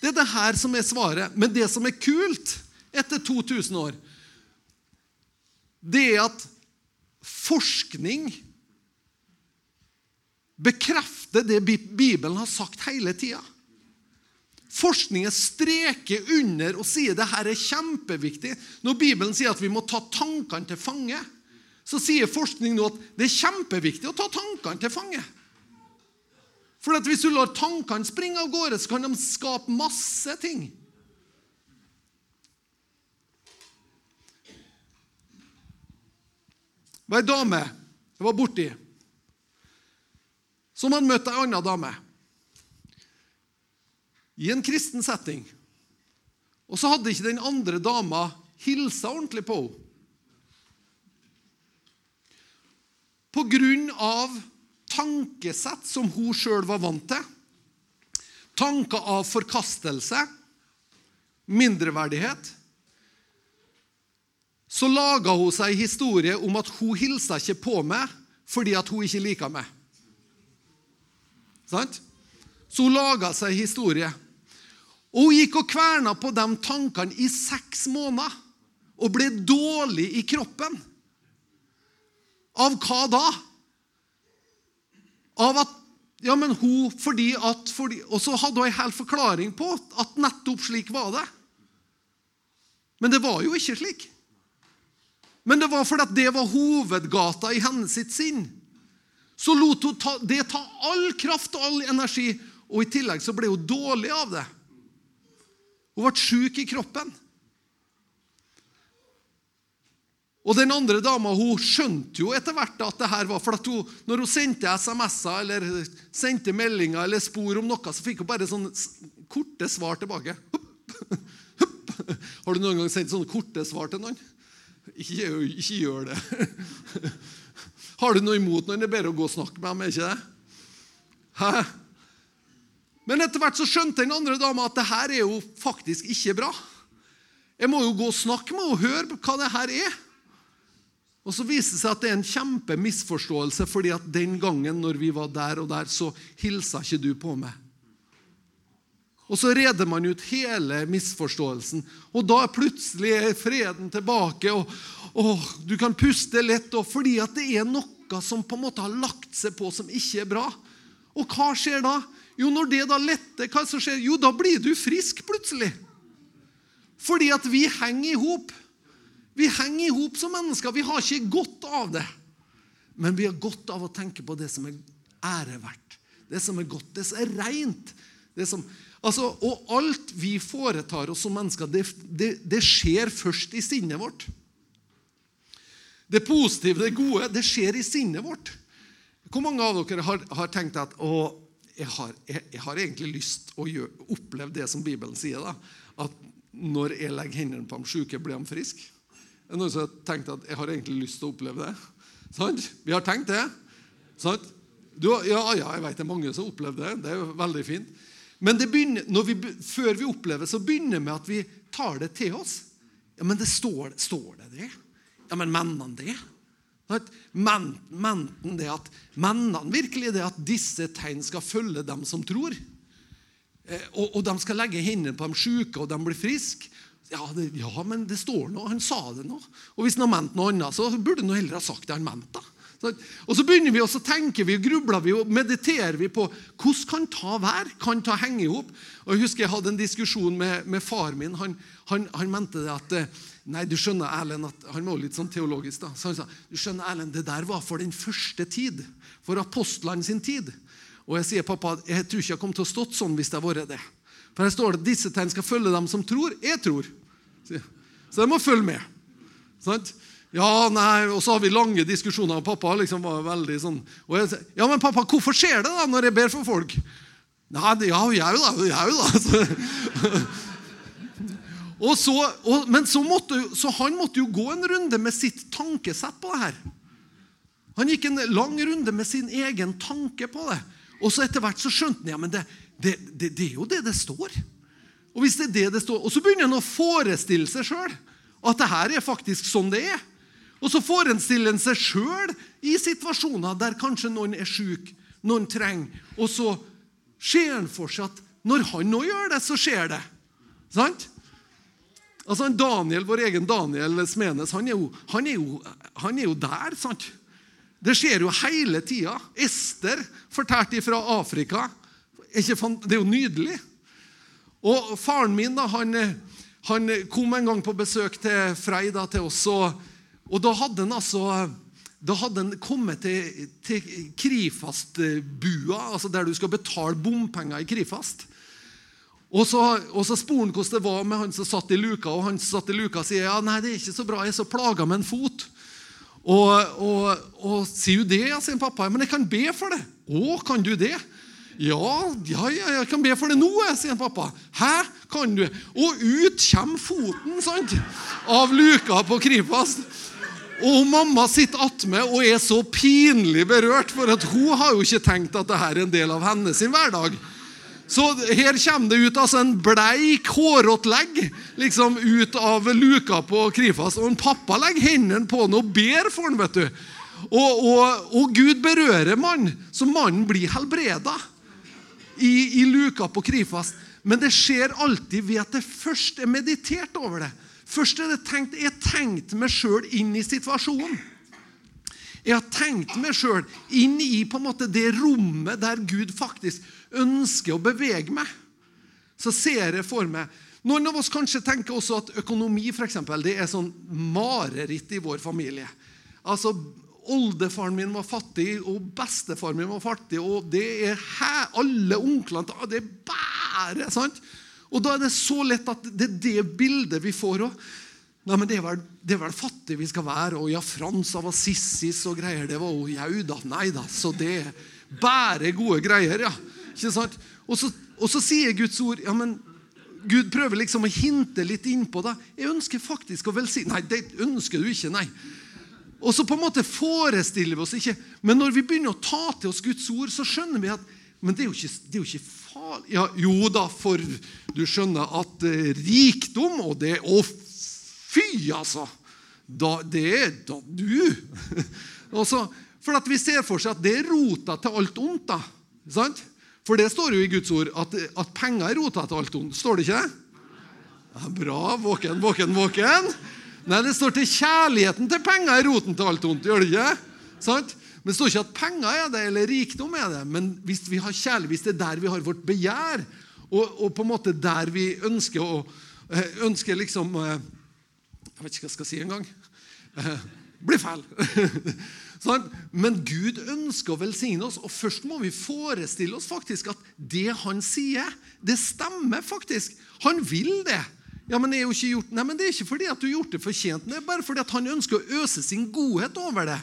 Det er det her som er svaret. Men det som er kult etter 2000 år, det er at forskning bekrefter det Bibelen har sagt hele tida. Forskningen streker under og sier det her er kjempeviktig. Når Bibelen sier at vi må ta tankene til fange, så sier forskning nå at det er kjempeviktig å ta tankene til fange. For hvis du lar tankene springe av gårde, så kan de skape masse ting. Det var ei dame jeg var borti, som hadde møtt ei anna dame i en kristen setting. Og så hadde ikke den andre dama hilsa ordentlig på henne. På grunn av tankesett som hun sjøl var vant til. Tanker av forkastelse, mindreverdighet. Så laga hun seg en historie om at hun hilsa ikke på meg fordi at hun ikke liker meg. Sant? Så hun laga seg en historie. Og hun gikk og kverna på de tankene i seks måneder og ble dårlig i kroppen. Av hva da? Av at Ja, men hun fordi at fordi, Og så hadde hun en hel forklaring på at nettopp slik var det. Men det var jo ikke slik. Men det var fordi det var hovedgata i hennes sitt sinn. Så lot hun ta, det ta all kraft og all energi, og i tillegg så ble hun dårlig av det. Hun ble sjuk i kroppen. Og den andre dama hun skjønte jo etter hvert at det her var for hun, Når hun sendte SMS-er eller sendte meldinger eller spor om noe, så fikk hun bare sånne korte svar tilbake. Har du noen gang sendt sånne korte svar til noen? Ikke, ikke gjør det. Har du noe imot når det er bedre å gå og snakke med dem? er ikke det? Hæ? Men etter hvert så skjønte den andre dama at det her er jo faktisk ikke bra. Jeg må jo gå og snakke med henne og høre hva det her er. Og Så viser det seg at det er en kjempemisforståelse, fordi at den gangen når vi var der og der, så hilsa ikke du på meg. Og så reder man ut hele misforståelsen, og da er plutselig freden tilbake. og, og Du kan puste lett, og fordi at det er noe som på en måte har lagt seg på som ikke er bra. Og hva skjer da? Jo, når det da letter, hva som skjer? Jo, da blir du frisk plutselig. Fordi at vi henger i hop. Vi henger i hop som mennesker. Vi har ikke godt av det. Men vi har godt av å tenke på det som er æreverdt, det som er godt, det som er rent. Altså, og alt vi foretar oss som mennesker, det, det, det, skjer først i sinnet vårt. Det positive, det gode, det skjer i sinnet vårt. Hvor mange av dere har, har tenkt at å, jeg, har, jeg, jeg har, egentlig lyst å gjøre, oppleve det som Bibelen sier? da, At når jeg legger hendene på de syke, blir de friske? Det er noen som har tenkt at 'jeg har egentlig lyst til å oppleve det'. Sant? Vi har tenkt det. Sant? Du, ja, ja, jeg vet det er mange som har opplevd det. Det er jo veldig fint. Men begynner, vi, før vi opplever så begynner med at vi tar det til oss. Ja, Men det står, står det det? Ja, men mener det? Men, det at, mennene virkelig det at disse tegn skal følge dem som tror? Eh, og, og de skal legge hendene på de syke, og de blir friske? Ja, det, ja, men det står noe. Han sa det nå. Og hvis han har ment noe annet, så burde han heller ha sagt det han mente. Og så begynner vi, og så tenker vi grubler vi og mediterer vi på hvordan kan ta være, kan ta henge i hop. Jeg husker jeg hadde en diskusjon med, med far min. Han, han, han, mente det at eh, Nei, du skjønner, Erlend, at Han var litt sånn teologisk. da. Så han sa du skjønner, Erlend, det der var for den første tid. For apostlene sin tid. Og jeg sier, pappa, jeg tror ikke jeg kom til å stått sånn hvis det hadde vært det. For her står det at disse tegn skal følge dem som tror. Jeg tror. Så jeg må følge med. Sant? Ja, nei, Og så har vi lange diskusjoner. og Pappa liksom var veldig sånn jeg, Ja, men pappa, hvorfor skjer det da når jeg ber for folk? Nei, det, ja, jeg da. Jeg da. og så, og, men så, måtte, så han måtte jo gå en runde med sitt tankesett på det her. Han gikk en lang runde med sin egen tanke på det. Og så etter hvert så skjønte han ja, men det, det, det, det, er jo det det står. Og hvis det er det det står, og så begynner han å forestille seg sjøl at det her er faktisk sånn det er. Og så forestiller han seg sjøl i situasjoner der kanskje noen er sjuk, noen trenger, og så ser han for seg at når han nå gjør det, så skjer det. Sant? Altså Daniel, Vår egen Daniel Smenes han er jo, han er jo, han er jo der. sant? Det skjer jo hele tida. Ester fortalte fra Afrika det er jo nydelig. Og faren min da, han, han kom en gang på besøk til Frei da, til oss, og, og, da hadde han altså da hadde han kommet til, til Krifast-bua, altså der du skal betale bompenger i Krifast. Og så, og så spurte han hvordan det var med han som satt i luka, og han som satt i luka sier ja, nei, det er ikke så bra, jeg er så plaga med en fot. Og, og, og sier du det, ja, sier pappa. Men jeg kan be for det. Å, kan du det? Ja, ja, ja, jeg kan be for det nå, sier pappa. Hæ? Kan du? Og ut kommer foten sant? av luka på Kripos. Og mamma sitter attmed og er så pinlig berørt, for at hun har jo ikke tenkt at dette er en del av hennes hverdag. Så her kommer det ut altså en bleik, hårete legg liksom ut av luka på Krifas. Og en pappa legger hendene på han og ber for han, vet du. Og, og, og Gud berører mannen, så mannen blir helbreda i, i luka på Krifas. Men det skjer alltid ved at det først er meditert over det. Først er det tenkt, Jeg tenkte meg sjøl inn i situasjonen. Jeg har tenkt meg sjøl inn i på en måte det rommet der Gud faktisk ønsker å bevege meg. Så ser jeg for meg Noen av oss kanskje tenker også at økonomi for eksempel, det er sånn mareritt i vår familie. Altså, Oldefaren min var fattig, og bestefaren min var fattig, og det er her, alle onklene Det er bare sant? Og da er det så lett at det er det bildet vi får òg. Nei, men det er, vel, det er vel fattig vi skal være. Og ja, Frans av Assissis og greier. Det var jo jau da. Nei da. Så det bare gode greier, ja. Ikke sant? Og så, og så sier Guds ord ja, men Gud prøver liksom å hinte litt innpå det. Jeg ønsker faktisk å velsigne Nei, det ønsker du ikke. Nei. Og så på en måte forestiller vi oss ikke Men når vi begynner å ta til oss Guds ord, så skjønner vi at men det er jo ikke, det er jo ikke. Ja, jo da, for du skjønner at eh, rikdom og det Å, fy, altså! Da, det er da du. Også, for at vi ser for seg at det er rota til alt ondt. da, sant? For det står jo i Guds ord at, at penger er rota til alt ondt. Står det ikke? Ja, bra. Våken, våken, våken. Nei, det står til kjærligheten til penger er roten til alt ondt. Gjør det ikke? Sant? Men Det står ikke at penger er det, eller rikdom er det. Men hvis vi har kjærlighet, hvis det er der vi har vårt begjær, og, og på en måte der vi ønsker å eh, ønsker liksom eh, Jeg vet ikke hva jeg skal si engang. Eh, blir feil. sånn? Men Gud ønsker å velsigne oss, og først må vi forestille oss faktisk at det han sier, det stemmer faktisk. Han vil det. Ja, men er jo ikke gjort... Nei, men Det er ikke fordi at du har gjort det fortjent, det er bare fordi at han ønsker å øse sin godhet over det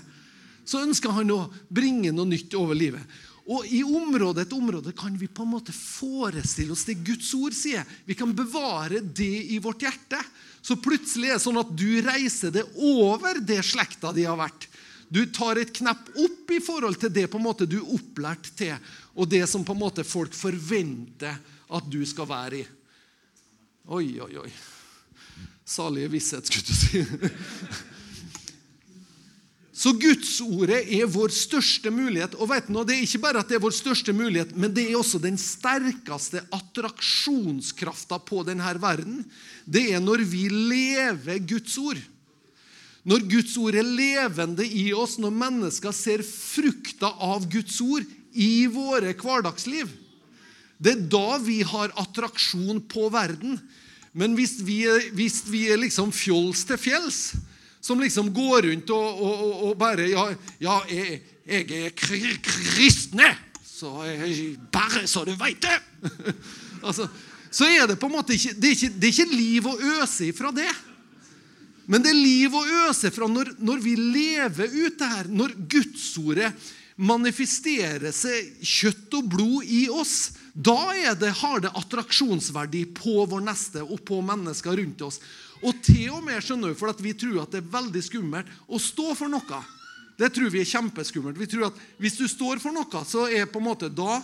så ønsker han å bringe noe nytt over livet. Og I område etter område kan vi på en måte forestille oss det Guds ord sier. Vi kan bevare det i vårt hjerte. Så plutselig er det sånn at du reiser det over det slekta de har vært. Du tar et knepp opp i forhold til det på en måte du er opplært til, og det som på en måte folk forventer at du skal være i. Oi, oi, oi. Salige visshet, skulle du si. Så Gudsordet er vår største mulighet. Og vet du, Det er ikke bare at det er vår største mulighet, men det er også den sterkeste attraksjonskrafta på denne verden. Det er når vi lever Guds ord. Når Guds ord er levende i oss, når mennesker ser frukta av Guds ord i våre hverdagsliv. Det er da vi har attraksjon på verden. Men hvis vi hvis vi er liksom fjols til fjells, som liksom går rundt og, og, og bare Ja, ja jeg, jeg, er kristne! Så jeg, bare så du veit det! altså, så er det på en måte ikke det, er ikke det er ikke liv å øse ifra det. Men det er liv å øse fra når, når vi lever ut det her, når Gudsordet manifesterer seg kjøtt og blod i oss. Da det, har det attraksjonsverdi på vår neste og på mennesker rundt oss. Og til og med skjønner vi, for at vi tror at det er veldig skummelt å stå for noe. Det tror vi er kjempeskummelt. Vi tror at Hvis du står for noe, så er på en måte da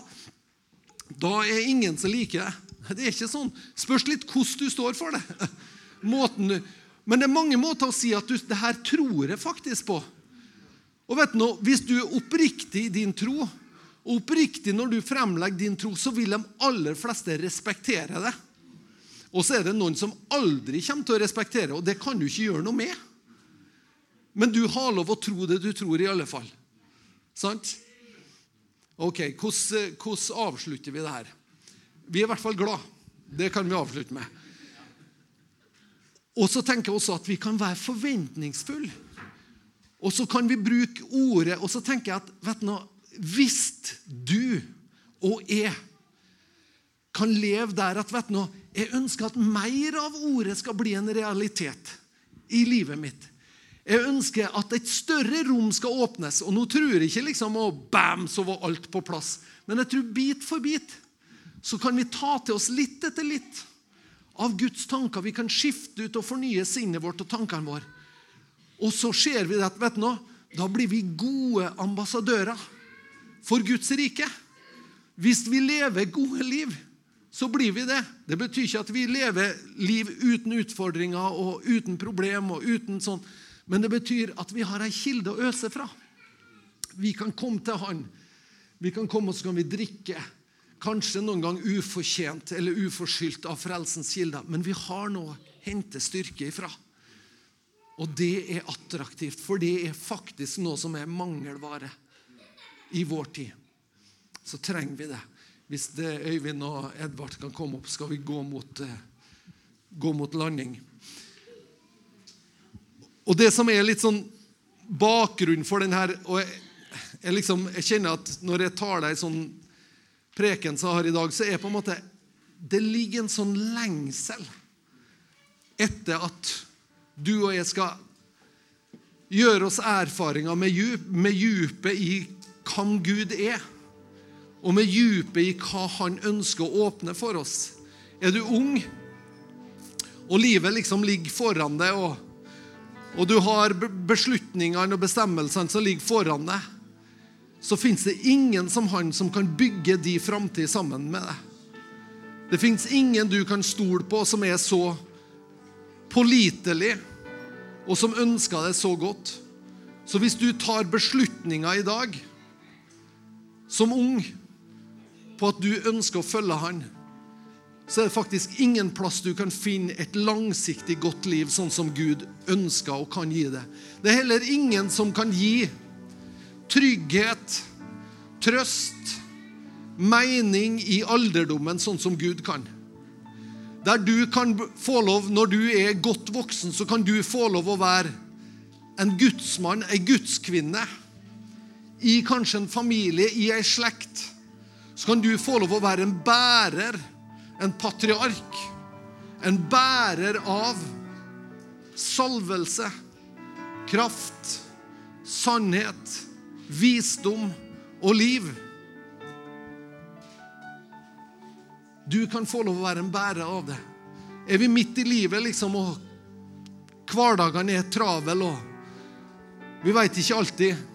da er ingen som liker det. Det er ikke sånn. Spørs litt hvordan du står for det. Måten, men det er mange måter å si at du, det her tror jeg faktisk på. Og vet du, Hvis du er oppriktig i din tro, og oppriktig når du fremlegger din tro, så vil de aller fleste respektere det. Og så er det noen som aldri kommer til å respektere, og det kan du ikke gjøre noe med. Men du har lov å tro det du tror, i alle fall. Sant? Ok, hvordan, avslutter vi det her? Vi er i hvert fall glad. Det kan vi avslutte med. Og så tenker jeg også at vi kan være forventningsfulle. Og så kan vi bruke ordet Og så tenker jeg at vet du, hvis du og jeg kan leve der at vet du, jeg ønsker at mer av ordet skal bli en realitet i livet mitt. Jeg ønsker at et større rom skal åpnes. Og nå tror jeg ikke liksom å bam, så var alt på plass. Men jeg tror bit for bit så kan vi ta til oss litt etter litt av Guds tanker. Vi kan skifte ut og fornye sinnet vårt og tankene våre. Og så ser vi at vet du noe, da blir vi gode ambassadører for Guds rike. Hvis vi lever gode liv, så blir vi det. Det betyr ikke at vi lever liv uten utfordringer og uten problem. og uten sånn. Men det betyr at vi har ei kilde å øse fra. Vi kan komme til Han. Vi kan komme og så kan vi drikke. Kanskje noen gang ufortjent eller uforskyldt av frelsens kilder. Men vi har noe å hente styrke ifra. Og det er attraktivt, for det er faktisk noe som er mangelvare i vår tid. Så trenger vi det. Hvis det Øyvind og Edvard kan komme opp, skal vi gå mot, eh, gå mot landing. Og det som er litt sånn bakgrunnen for den her og jeg, jeg, liksom, jeg kjenner at når jeg tar deg sånn preken som jeg har i dag, så er på en måte Det ligger en sånn lengsel etter at du og jeg skal gjøre oss erfaringer med, djup, med djupet i hvem Gud er, og med djupet i hva Han ønsker å åpne for oss. Er du ung, og livet liksom ligger foran deg, og, og du har beslutningene og bestemmelsene som ligger foran deg, så fins det ingen som han som kan bygge de framtid sammen med deg. Det fins ingen du kan stole på som er så pålitelig, og som ønsker deg så godt. Så hvis du tar beslutninger i dag, som ung, på at du ønsker å følge han, så er det faktisk ingen plass du kan finne et langsiktig godt liv sånn som Gud ønsker og kan gi det. Det er heller ingen som kan gi trygghet, trøst, mening i alderdommen, sånn som Gud kan. Der du kan få lov, Når du er godt voksen, så kan du få lov å være en gudsmann, ei gudskvinne, i kanskje en familie, i ei slekt. Så kan du få lov å være en bærer, en patriark, en bærer av salvelse, kraft, sannhet visdom og liv. Du kan få lov å være en bærer av det. Er vi midt i livet, liksom, og hverdagene er travel, og vi veit ikke alltid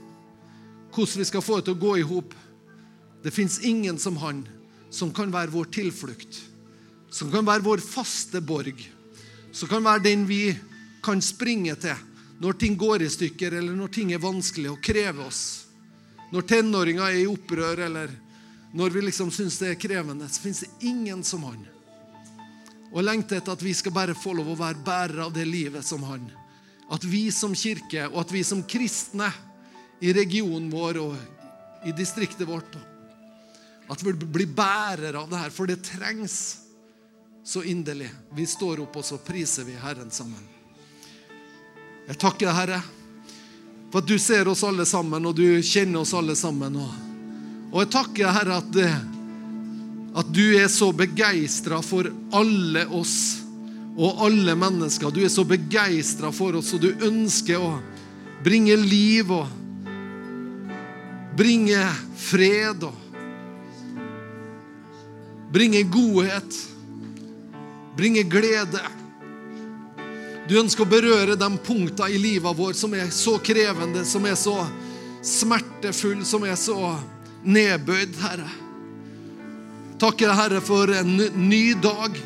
hvordan vi skal få det til å gå i hop Det fins ingen som han som kan være vår tilflukt, som kan være vår faste borg, som kan være den vi kan springe til når ting går i stykker, eller når ting er vanskelig og krever oss. Når tenåringer er i opprør, eller når vi liksom syns det er krevende, så fins det ingen som han. Og jeg lengter etter at vi skal bare få lov å være bærere av det livet som han. At vi som kirke, og at vi som kristne i regionen vår og i distriktet vårt At vi blir bærere av det her, for det trengs så inderlig. Vi står opp, og så priser vi Herren sammen. Jeg takker deg, Herre for at du ser oss alle sammen, og du kjenner oss alle sammen. Og jeg takker, Herre, at, at du er så begeistra for alle oss og alle mennesker. Du er så begeistra for oss, og du ønsker å bringe liv og bringe fred og bringe godhet, bringe glede. Du ønsker å berøre de punktene i livet vår som er så krevende, som er så smertefulle, som er så nedbøyd, Herre. Takker deg, Herre, for en ny dag.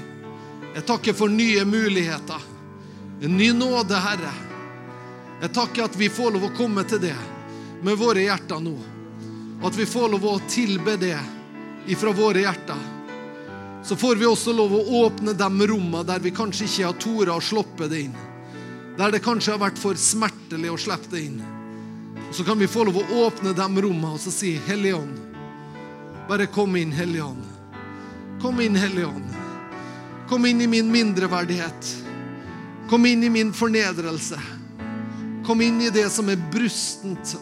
Jeg takker for nye muligheter. En ny nåde, Herre. Jeg takker at vi får lov å komme til det med våre hjerter nå. At vi får lov å tilbe det ifra våre hjerter så får vi også lov å åpne de rommene der vi kanskje ikke har tort å slippe det inn. Der det kanskje har vært for smertelig å slippe det inn. Og Så kan vi få lov å åpne de rommene og så si, Hellige Ånd, bare kom inn, Hellige Ånd. Kom inn, Hellige Ånd. Kom inn i min mindreverdighet. Kom inn i min fornedrelse. Kom inn i det som er brustent,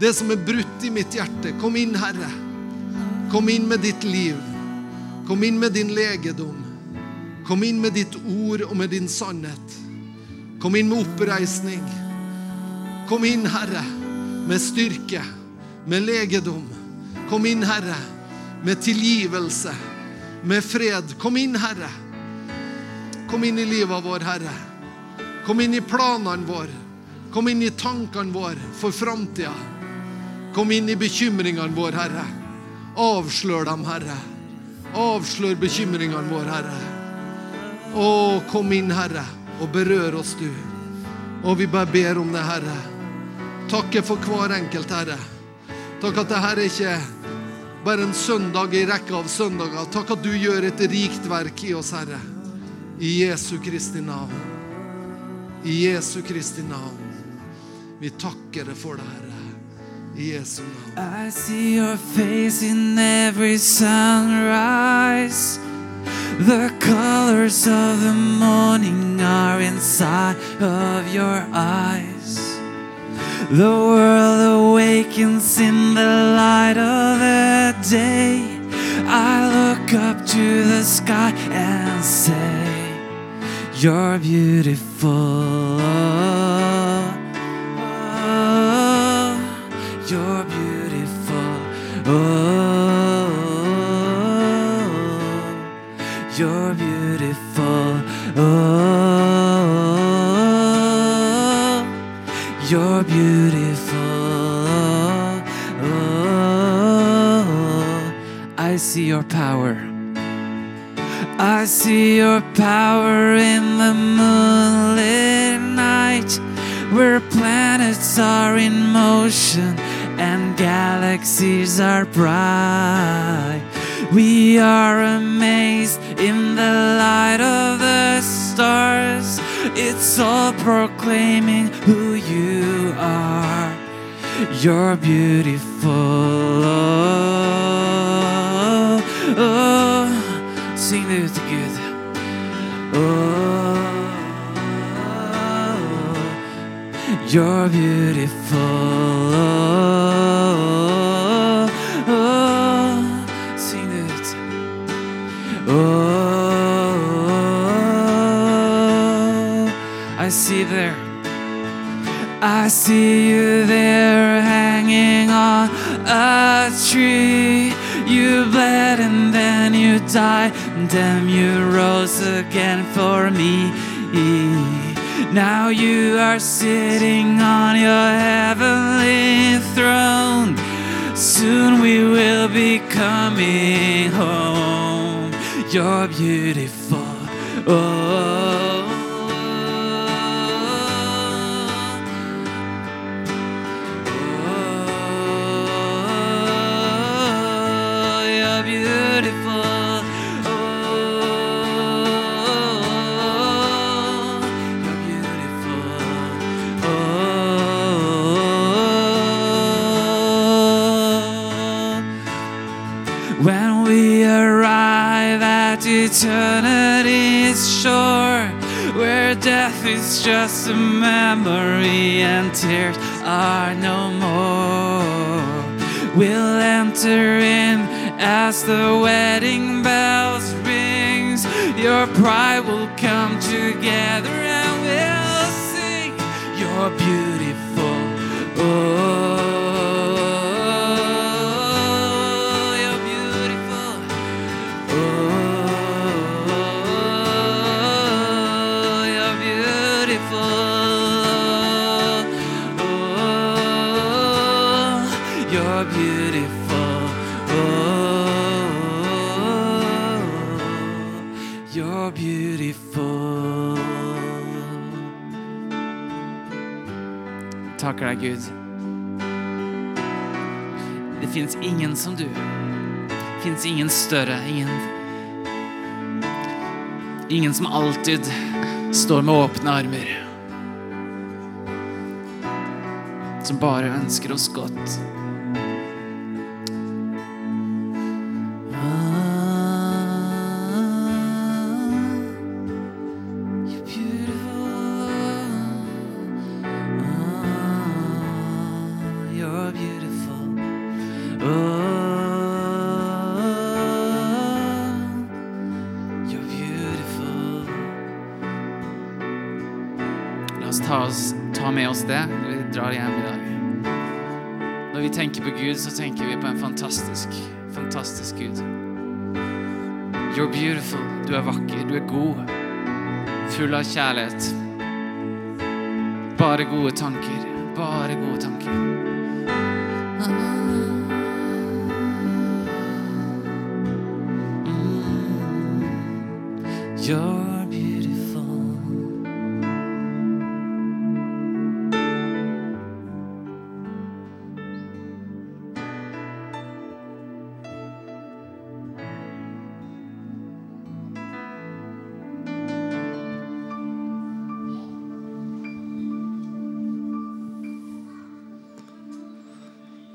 det som er brutt i mitt hjerte. Kom inn, Herre. Kom inn med ditt liv. Kom inn med din legedom. Kom inn med ditt ord og med din sannhet. Kom inn med oppreisning. Kom inn, Herre, med styrke, med legedom. Kom inn, Herre, med tilgivelse, med fred. Kom inn, Herre. Kom inn i livet vår, Herre. Kom inn i planene våre. Kom inn i tankene våre for framtida. Kom inn i bekymringene våre, Herre. Avslør dem, Herre. Avslør bekymringene våre, Herre. Å, kom inn, Herre, og berør oss, du. Og vi bare ber om det, Herre. Takke for hver enkelt, Herre. Takk at dette ikke er bare en søndag i rekka av søndager. Takk at du gjør et rikt verk i oss, Herre. I Jesu Kristi navn. I Jesu Kristi navn. Vi takker deg for det, Herre. Jesu navn. I see your face in every sunrise. The colors of the morning are inside of your eyes. The world awakens in the light of the day. I look up to the sky and say, You're beautiful. Oh, you're beautiful. Oh, you're beautiful. Oh, I see your power. I see your power in the moonlit night where planets are in motion and galaxies are bright. We are amazed in the light of the stars. It's all proclaiming who you are. You're beautiful. Oh, oh. Sing ut til Gud. Oh, you're beautiful. There. I see you there hanging on a tree. You bled and then you died, and then you rose again for me. Now you are sitting on your heavenly throne. Soon we will be coming home. You're beautiful. Oh. Eternity's shore, where death is just a memory and tears are no more, we'll enter in as the wedding bells rings. Your pride will come together and we'll sing. You're beautiful. Oh, Gud. Det fins ingen som du. Det fins ingen større, ingen Ingen som alltid står med åpne armer. Som bare ønsker oss godt. På Gud, så tenker vi på en fantastisk, fantastisk Gud. You're beautiful. Du er vakker, du er god. Full av kjærlighet. Bare gode tanker. Bare gode tanker.